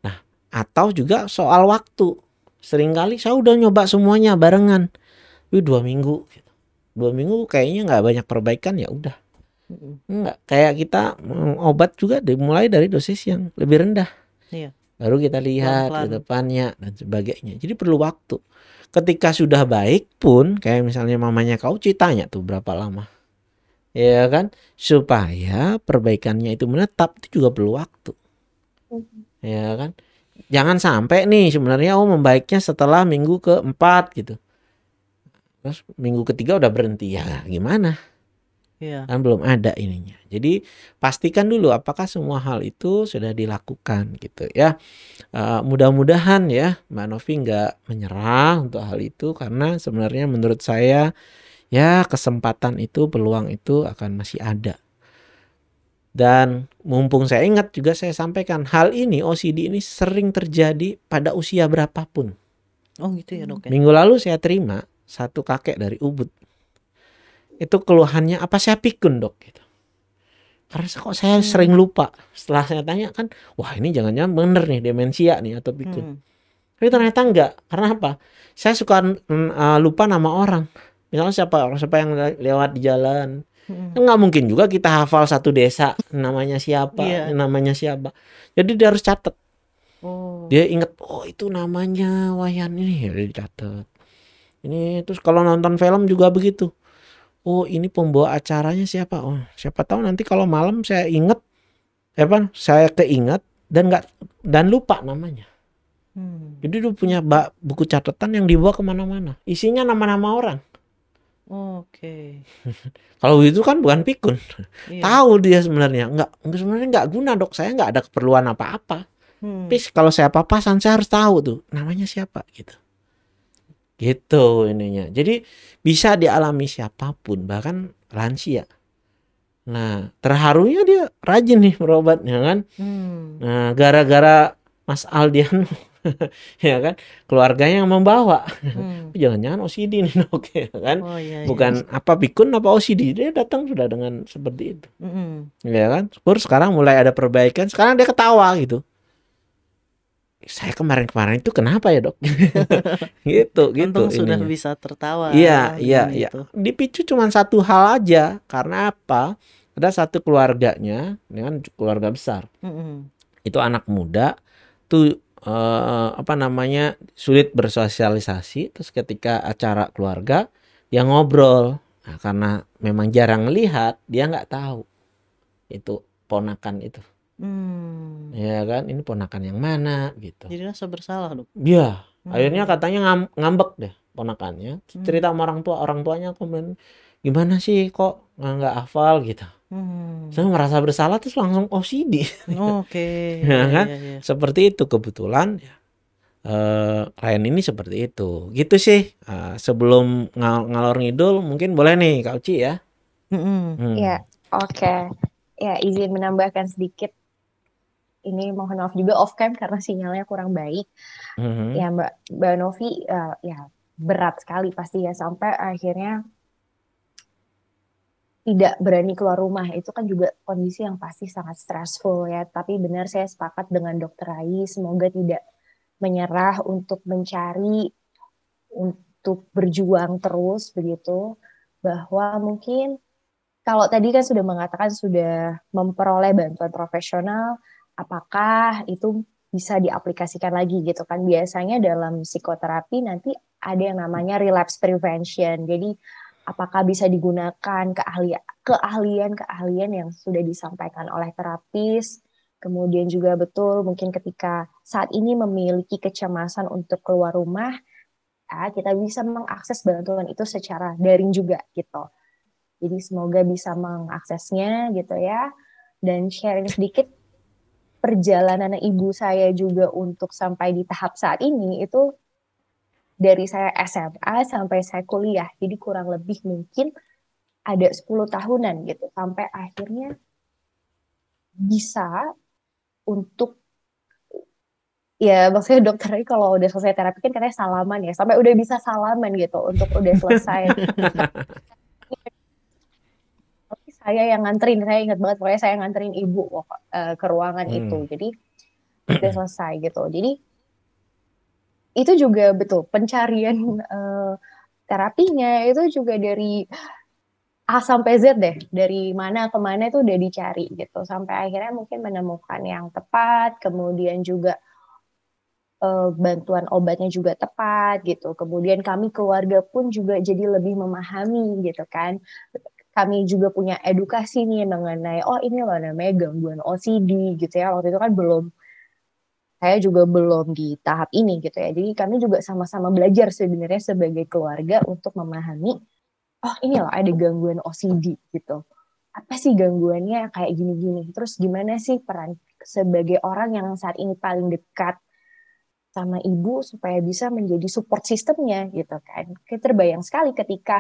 nah atau juga soal waktu sering kali saya udah nyoba semuanya barengan Wih dua minggu dua minggu kayaknya nggak banyak perbaikan ya udah. Enggak, kayak kita mm, obat juga dimulai dari dosis yang lebih rendah.
Iya.
Baru kita lihat ke depannya dan sebagainya. Jadi perlu waktu. Ketika sudah baik pun, kayak misalnya mamanya kau tanya tuh berapa lama. Ya kan? Supaya perbaikannya itu menetap itu juga perlu waktu. Ya kan? Jangan sampai nih sebenarnya oh membaiknya setelah minggu keempat gitu. Terus minggu ketiga udah berhenti ya gimana?
Iya.
kan belum ada ininya. Jadi pastikan dulu apakah semua hal itu sudah dilakukan gitu ya. Eh, mudah-mudahan ya Mbak Novi nggak menyerah untuk hal itu karena sebenarnya menurut saya ya kesempatan itu peluang itu akan masih ada. Dan mumpung saya ingat juga saya sampaikan hal ini OCD ini sering terjadi pada usia berapapun.
Oh gitu ya dok ya.
Minggu lalu saya terima satu kakek dari Ubud. Itu keluhannya apa saya pikun dok gitu. Karena kok saya sering lupa. Setelah saya tanya kan, wah ini jangan-jangan bener nih demensia nih atau pikun.
Hmm.
Tapi ternyata enggak. Karena apa? Saya suka uh, lupa nama orang. Misalnya siapa siapa yang le- lewat di jalan.
Hmm.
Enggak mungkin juga kita hafal satu desa namanya siapa,
Iya.
namanya siapa. Jadi dia harus catat.
Oh.
Dia inget oh itu namanya Wayan ini ya dia dicatat. Ini terus kalau nonton film juga begitu. Oh ini pembawa acaranya siapa? Oh siapa tahu nanti kalau malam saya inget, eh apa? Saya keinget dan nggak dan lupa namanya.
Hmm.
Jadi dia punya ba- buku catatan yang dibawa ke mana-mana. Isinya nama-nama orang.
Oke. (laughs)
Kalau itu kan bukan pikun.
Iya.
Tahu dia sebenarnya nggak- sebenarnya nggak guna dok. Saya nggak ada keperluan apa-apa.
Hmm.
Tapi kalau saya papasan saya harus tahu tuh namanya siapa gitu. Gitu ininya. Jadi bisa dialami siapa pun bahkan lansia. Nah, terharunya dia rajin nih berobatnya kan.
Hmm.
Nah, gara-gara Mas Aldian (laughs) ya kan keluarganya yang membawa.
Hmm. (laughs)
Jangan-jangan OCD nih (laughs) dok ya kan.
Oh iya. iya.
Bukan apa pikun apa OCD. Dia datang sudah dengan seperti itu.
Mm-mm.
Ya kan? Syukur sekarang mulai ada perbaikan. Sekarang dia ketawa gitu. Saya kemarin-kemarin itu kenapa ya dok? gitu, (laughs) gitu.
Untung sudah
ininya.
bisa tertawa.
Iya, iya, iya. Dipicu cuma satu hal aja. Karena apa? Ada satu keluarganya, ini kan keluarga besar.
Mm-mm.
Itu anak muda, tuh eh, apa namanya sulit bersosialisasi. Terus ketika acara keluarga, dia ngobrol. Nah, karena memang jarang melihat, dia nggak tahu itu ponakan itu.
Hmm.
Ya kan, ini ponakan yang mana gitu.
Jadi rasa bersalah dok.
Iya,
Hmm.
akhirnya katanya ngam- ngambek deh ponakannya.
Hmm.
Cerita sama orang tua, orang tuanya komen, gimana sih kok nggak hafal gitu.
Hmm.
Saya merasa bersalah terus langsung OCD. (laughs)
Oke. (laughs)
Ya
Iya,
kan?
iya, iya.
Seperti itu kebetulan ya. Eh, klien ini seperti itu. Gitu sih. Eh, sebelum ngal- ngalor ngidul mungkin boleh nih Kak Uci ya.
Mm-mm.
Hmm.
Ya, oke. Ya, izin menambahkan sedikit. Ini mohon maaf juga off cam karena sinyalnya kurang baik.
Mhm.
Ya, Mbak Mbak Novi, eh, ya berat sekali pasti ya sampai akhirnya tidak berani keluar rumah. Itu kan juga kondisi yang pasti sangat stressful ya. Tapi benar saya sepakat dengan Dokter Rai, semoga tidak menyerah untuk mencari, untuk berjuang terus begitu. Bahwa mungkin kalau tadi kan sudah mengatakan sudah memperoleh bantuan profesional, apakah itu bisa diaplikasikan lagi gitu kan? Biasanya dalam psikoterapi nanti ada yang namanya relapse prevention. Jadi apakah bisa digunakan keahlian keahlian yang sudah disampaikan oleh terapis kemudian juga betul mungkin ketika saat ini memiliki kecemasan untuk keluar rumah ya, kita bisa mengakses bantuan itu secara daring juga gitu jadi semoga bisa mengaksesnya gitu ya dan sharing sedikit perjalanan ibu saya juga untuk sampai di tahap saat ini itu dari saya SMA sampai saya kuliah. Jadi kurang lebih mungkin ada 10 tahunan gitu sampai akhirnya bisa untuk ya maksudnya dokternya kalau udah selesai terapi kan katanya salaman ya sampai udah bisa salaman gitu untuk udah selesai (laughs) saya yang nganterin saya ingat banget pokoknya saya nganterin ibu uh, ke ruangan hmm. itu. Jadi (clears throat) udah selesai gitu. Jadi itu juga betul pencarian uh, terapinya itu juga dari A sampai Z deh dari mana ke mana itu udah dicari gitu. Sampai akhirnya mungkin menemukan yang tepat kemudian juga uh, bantuan obatnya juga tepat gitu. Kemudian kami keluarga pun juga jadi lebih memahami gitu kan kami juga punya edukasi nih mengenai oh ini loh namanya gangguan OCD gitu ya. Waktu itu kan belum saya juga belum di tahap ini gitu ya. Jadi kami juga sama-sama belajar sebenarnya sebagai keluarga untuk memahami oh ini loh ada gangguan OCD gitu. Apa sih gangguannya kayak gini-gini? Terus gimana sih peran sebagai orang yang saat ini paling dekat sama ibu supaya bisa menjadi support sistemnya gitu kan? Kayak terbayang sekali ketika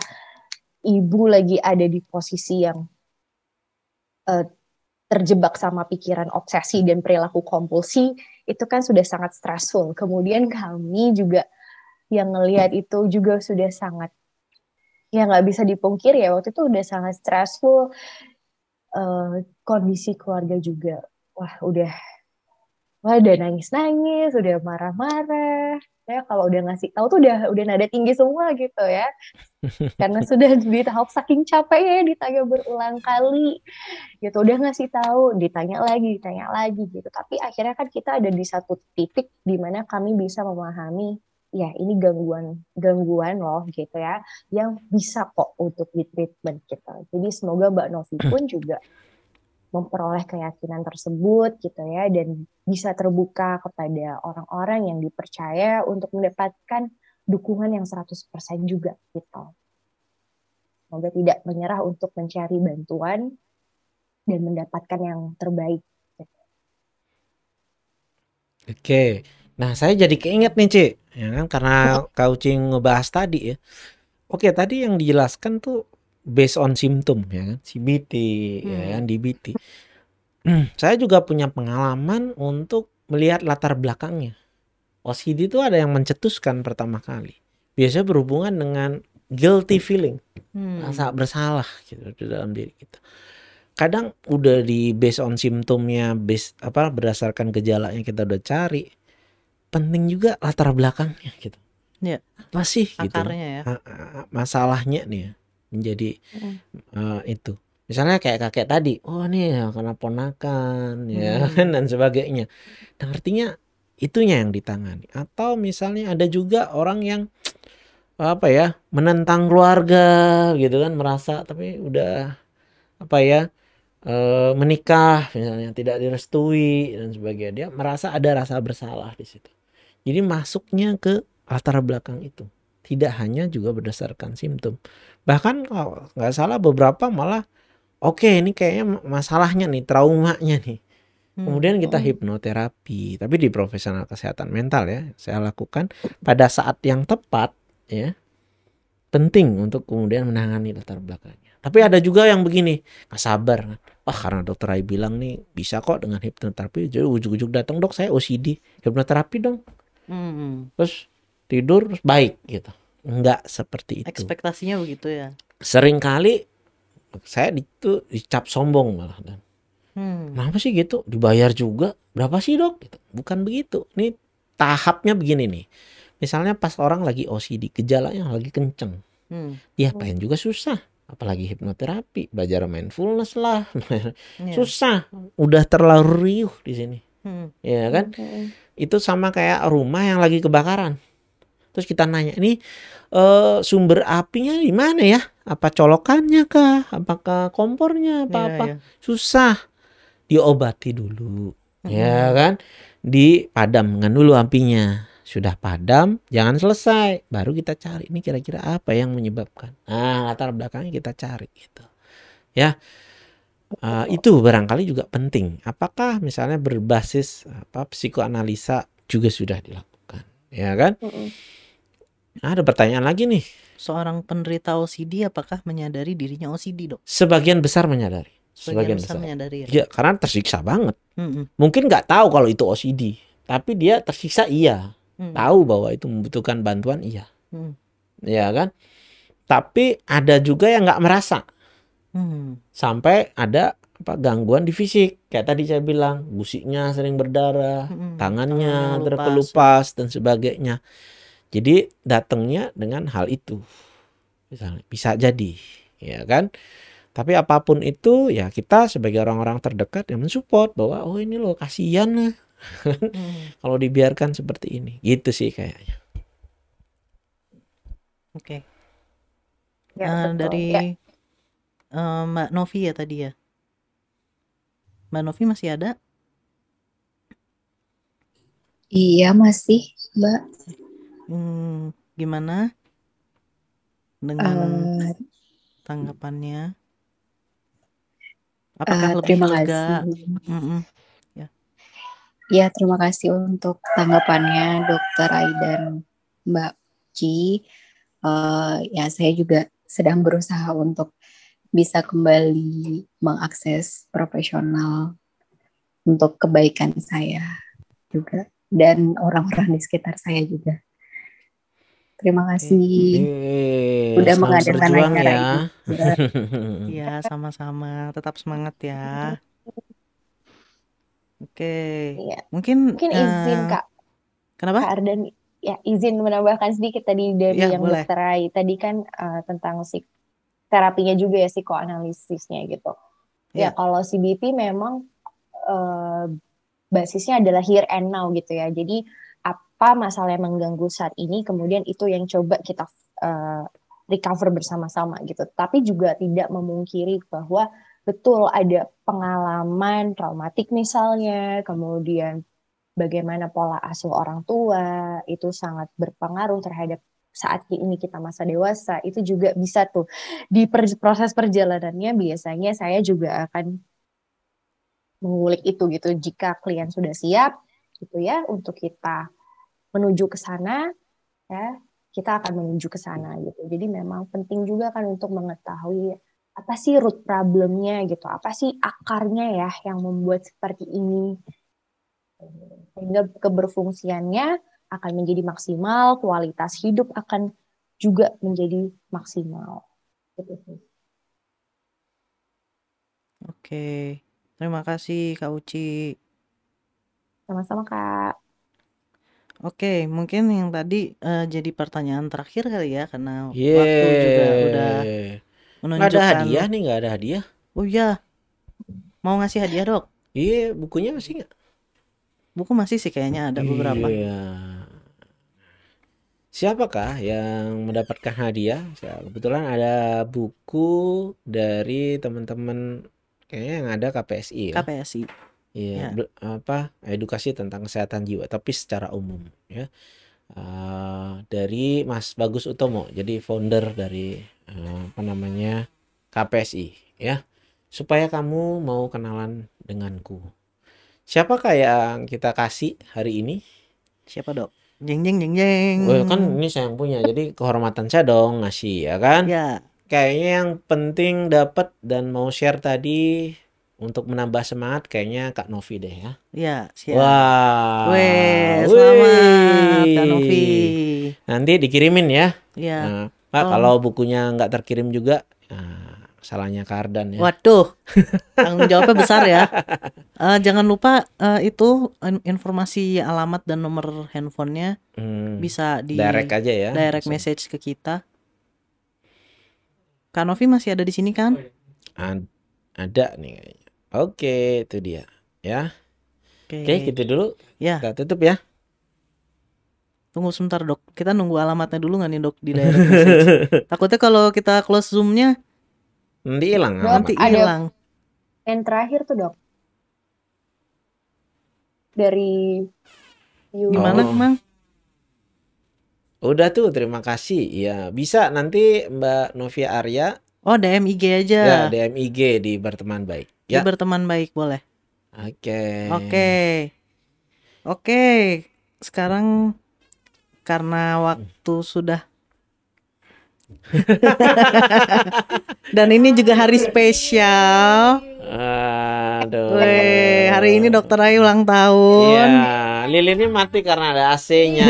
ibu lagi ada di posisi yang uh, terjebak sama pikiran obsesi dan perilaku kompulsi itu kan sudah sangat stressful. Kemudian kami juga yang ngelihat itu juga sudah sangat ya nggak bisa dipungkiri ya waktu itu udah sangat stressful. Uh, kondisi keluarga juga wah udah wah udah nangis nangis udah marah marah ya kalau udah ngasih tahu tuh udah udah nada tinggi semua gitu ya. (laughs) Karena sudah di tahap saking capeknya ditanya berulang kali gitu. Udah ngasih tahu ditanya lagi ditanya lagi gitu. Tapi akhirnya kan kita ada di satu titik di mana kami bisa memahami ya ini gangguan gangguan loh gitu ya yang bisa kok untuk di treatment kita. Jadi semoga Mbak Novi pun juga memperoleh keyakinan tersebut gitu ya dan bisa terbuka kepada orang-orang yang dipercaya untuk mendapatkan dukungan yang 100% juga gitu. Semoga tidak menyerah untuk mencari bantuan dan mendapatkan yang terbaik. Gitu.
Oke, nah saya jadi keinget nih Cik ya kan karena kau cing ngebahas tadi ya oke tadi yang dijelaskan tuh based on symptom ya kan CBT ya hmm. ya kan DBT saya juga punya pengalaman untuk melihat latar belakangnya OCD itu ada yang mencetuskan pertama kali biasanya berhubungan dengan guilty feeling hmm. rasa bersalah gitu di dalam diri kita kadang udah di based on simptomnya based apa berdasarkan gejala yang kita udah cari penting juga latar belakangnya gitu.
Ya.
Apa sih
gitu? Akarnya
gitu? ya. Masalahnya nih ya, menjadi hmm. uh, itu. Misalnya kayak kakek tadi, oh nih karena ponakan ya hmm. dan sebagainya. Dan artinya itunya yang ditangani. Atau misalnya ada juga orang yang apa ya menentang keluarga gitu kan merasa tapi udah apa ya e, menikah misalnya tidak direstui dan sebagainya dia merasa ada rasa bersalah di situ jadi masuknya ke latar belakang itu. Tidak hanya juga berdasarkan simptom. Bahkan kalau nggak salah beberapa malah oke okay, ini kayaknya masalahnya nih, traumanya nih. Hmm. Kemudian kita oh. hipnoterapi, tapi di profesional kesehatan mental ya, saya lakukan pada saat yang tepat ya. Penting untuk kemudian menangani latar belakangnya. Tapi ada juga yang begini, nggak sabar kan. Wah karena dokter Rai bilang nih bisa kok dengan hipnoterapi. Jadi ujuk-ujuk datang dok saya OCD, hipnoterapi dong. Hmm. Terus tidur terus baik gitu. Enggak seperti itu.
Ekspektasinya begitu ya.
Sering kali saya itu dicap sombong malah dan. Hmm. Kenapa sih gitu? Dibayar juga. Berapa sih dok? Gitu. Bukan begitu. Ini tahapnya begini nih. Misalnya pas orang lagi OCD, gejalanya lagi kenceng. Hmm. Dia pengen juga susah. Apalagi hipnoterapi, belajar mindfulness lah. yeah. Susah. Udah terlalu riuh di sini. Hmm. Ya kan? Okay. Itu sama kayak rumah yang lagi kebakaran. Terus kita nanya, ini uh, sumber apinya di mana ya? Apa colokannya kah? Apakah kompornya apa-apa? Yeah, yeah. Susah. Diobati dulu. Hmm. Ya kan? Dipadamkan dulu apinya. Sudah padam, jangan selesai. Baru kita cari ini kira-kira apa yang menyebabkan. Nah, latar belakangnya kita cari gitu. Ya. Uh, itu barangkali juga penting. Apakah misalnya berbasis apa psikoanalisa juga sudah dilakukan, ya kan?
Mm-mm.
Ada pertanyaan lagi nih.
Seorang penderita OCD apakah menyadari dirinya OCD, Dok?
Sebagian besar menyadari.
Sebagian
Sebagian
besar
besar.
menyadari ya.
Ya, karena tersiksa banget.
Mm-mm.
Mungkin nggak tahu kalau itu OCD, tapi dia tersiksa iya.
Mm.
Tahu bahwa itu membutuhkan bantuan iya.
Mm.
Ya kan? Tapi ada juga yang nggak merasa.
Mm.
sampai ada apa gangguan di fisik kayak tadi saya bilang gusiknya sering berdarah tangannya
Tangannya
terkelupas dan sebagainya jadi datangnya dengan hal itu misalnya bisa jadi ya kan tapi apa pun itu ya kita sebagai orang-orang terdekat yang mensupport bahwa oh ini loh kasihan lah (laughs)
Mm.
kalau dibiarkan seperti ini gitu sih kayaknya
Oke.
Ya,
Eh,
betul.
dari
Ya,
eh, Mbak Novi ya tadi ya. Mbak Novi masih ada?
Iya masih, Mbak.
Hmm, gimana dengan
Eh,
tanggapannya? Apakah
eh,
lebih
terima
lega?
kasih.
Mm-mm.
Ya, terima kasih untuk tanggapannya Dokter Aidan Mbak Ci. Eh, ya, saya juga sedang berusaha untuk bisa kembali mengakses profesional untuk kebaikan saya juga dan orang-orang di sekitar saya juga. Terima kasih.
Eh,
Udah mengadakan acara
ya. (laughs)
Iya, sama-sama. Tetap semangat ya. Oke.
Iya.
Mungkin
Mungkin izin
eh,
Kak,
Kenapa?
Kak Ardan ya izin menambahkan sedikit tadi dari
Ya,
yang
boleh.
dokter Rai tadi kan eh, tentang psik terapinya juga ya psikoanalisisnya gitu. Ya
Ya.
kalau CBT memang eh, basisnya adalah here and now gitu ya. Jadi apa masalah yang mengganggu saat ini kemudian itu yang coba kita eh, recover bersama-sama gitu. Tapi juga tidak memungkiri bahwa betul ada pengalaman traumatik misalnya, kemudian bagaimana pola asuh orang tua itu sangat berpengaruh terhadap saat ini kita masa dewasa itu juga bisa tuh di proses perjalanannya biasanya saya juga akan mengulik itu gitu jika klien sudah siap gitu ya untuk kita menuju ke sana ya kita akan menuju ke sana gitu jadi memang penting juga kan untuk mengetahui apa sih root problemnya gitu apa sih akarnya ya yang membuat seperti ini sehingga keberfungsiannya akan menjadi maksimal, kualitas hidup akan juga menjadi maksimal. Gitu sih.
Oke. Terima kasih Kak Uci.
Sama-sama Kak.
Oke, mungkin yang tadi eh, jadi pertanyaan terakhir kali ya karena waktu juga udah
Yeay. Nggak ada
menunjukkan.
hadiah nih, nggak ada hadiah.
Oh iya. Mau ngasih hadiah, Dok?
Iya, bukunya masih nggak?
Buku masih sih kayaknya ada beberapa.
Iya. Siapakah yang mendapatkan hadiah? Ya, Kebetulan ada buku dari teman-teman kayaknya yang ada KPSI ya.
KPSI.
Iya,
Ya.
apa edukasi tentang kesehatan jiwa, tapi secara umum ya. Eh, dari Mas Bagus Utomo, jadi founder dari eh, apa namanya KPSI ya, supaya kamu mau kenalan denganku. Siapakah yang kita kasih hari ini?
Siapa, Dok? Jeng jeng jeng jeng.
Oh, kan ini saya yang punya, jadi kehormatan saya dong ngasih ya kan.
Ya,
Kayaknya yang penting dapat dan mau share tadi untuk menambah semangat kayaknya Kak Novi deh ya.
ya, siap.
Wah.
Weh,
Wih.
selamat Kak Novi.
Nanti dikirimin ya.
Ya.
Nah, Pak,
Oh.
kalau bukunya nggak terkirim juga, nah, salahnya Kardan ya.
Waduh, (laughs) tanggung jawabnya besar ya. Eh, jangan lupa eh, itu in- informasi alamat dan nomor handphonenya
Hmm,
bisa di
direct aja ya.
direct message ke kita. Kak Novi masih ada di sini kan?
Ad- ada nih kayaknya. Oke, itu dia. Ya.
Oke.
Oke, gitu dulu.
Ya,
Kita tutup ya.
tunggu sebentar dok. Kita nunggu alamatnya dulu nggak nih dok di message. (laughs) Takutnya kalau kita close zoomnya
Nanti hilang
nanti hilang.
Yang terakhir tuh dok dari you.
Gimana,
Oh.
Mang?
Udah tuh, terima kasih. Ya, bisa nanti Mbak Novia Arya
Oh, DM IG
ya
aja.
DM IG di Berteman Baik. Ya.
Berteman baik boleh.
Oke.
Oke. Oke. Sekarang karena waktu sudah (laughs) Dan ini juga hari spesial.
Aduh.
Weh, hari ini Dokter Ayu ulang tahun.
Iya, lilinnya mati karena ada AC-nya.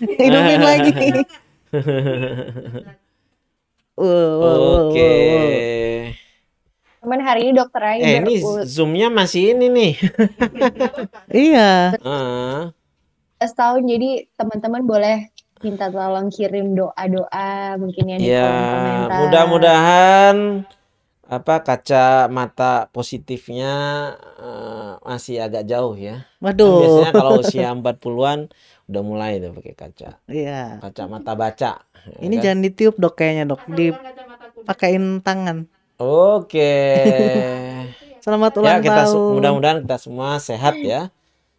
Hidupin lagi. (laughs)
Oke.
wow.
Cuman hari ini dokter Ayu
Eh, ini zoomnya masih ini nih. (laughs)
Iya.
Heeh.
11 tahun jadi teman-teman boleh minta tolong kirim doa-doa mungkin ya di
Ya,
komentar.
mudah-mudahan apa kacamata positifnya eh, masih agak jauh ya. Kan
Waduh.
biasanya kalau usia 40-an udah mulai tuh pakai kaca.
Iya.
Kacamata baca. ya
Ini
kan?
jangan ditiup dok kayaknya dok. Dipakein tangan.
Oke.
Selamat
ya,
ulang
kita su-
tahun.
mudah-mudahan kita semua sehat ya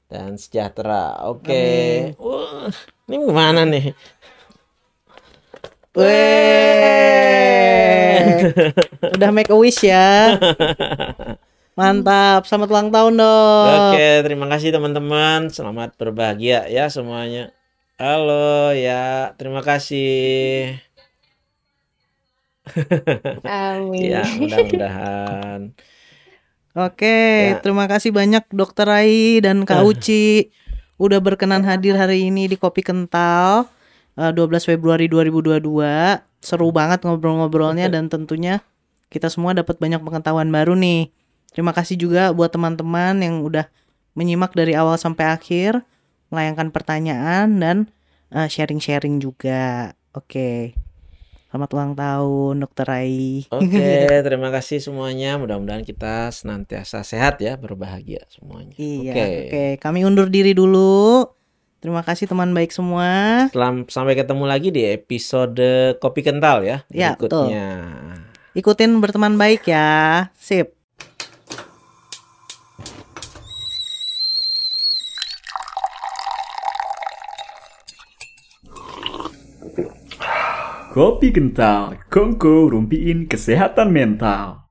dan sejahtera. Oke. Wah, ini gimana nih?
Weh. Udah make a wish ya. (laughs) Mantap. Selamat ulang tahun dok.
Oke, terima kasih teman-teman. Selamat berbahagia ya semuanya. Halo ya, terima kasih.
Amin.
Ya, mudah-mudahan.
Oke,
Ya.
terima kasih banyak Dokter Rai dan Kak Uci udah berkenan hadir hari ini di Kopi Kental eh, 12 Februari 2022. Seru banget ngobrol-ngobrolnya dan tentunya kita semua dapat banyak pengetahuan baru nih. Terima kasih juga buat teman-teman yang udah menyimak dari awal sampai akhir, melayangkan pertanyaan dan eh, sharing-sharing juga. Oke. Selamat ulang tahun Dokter Rai.
Oke, (laughs) terima kasih semuanya. Mudah-mudahan kita senantiasa sehat ya, berbahagia semuanya.
Iya,
Oke.
oke. Kami undur diri dulu. Terima kasih teman baik semua.
Selam- sampai ketemu lagi di episode Kopi Kental ya
Ya, betul.
berikutnya.
Ikutin berteman baik ya. Sip.
Kopi kental, kongko rumpiin kesehatan mental.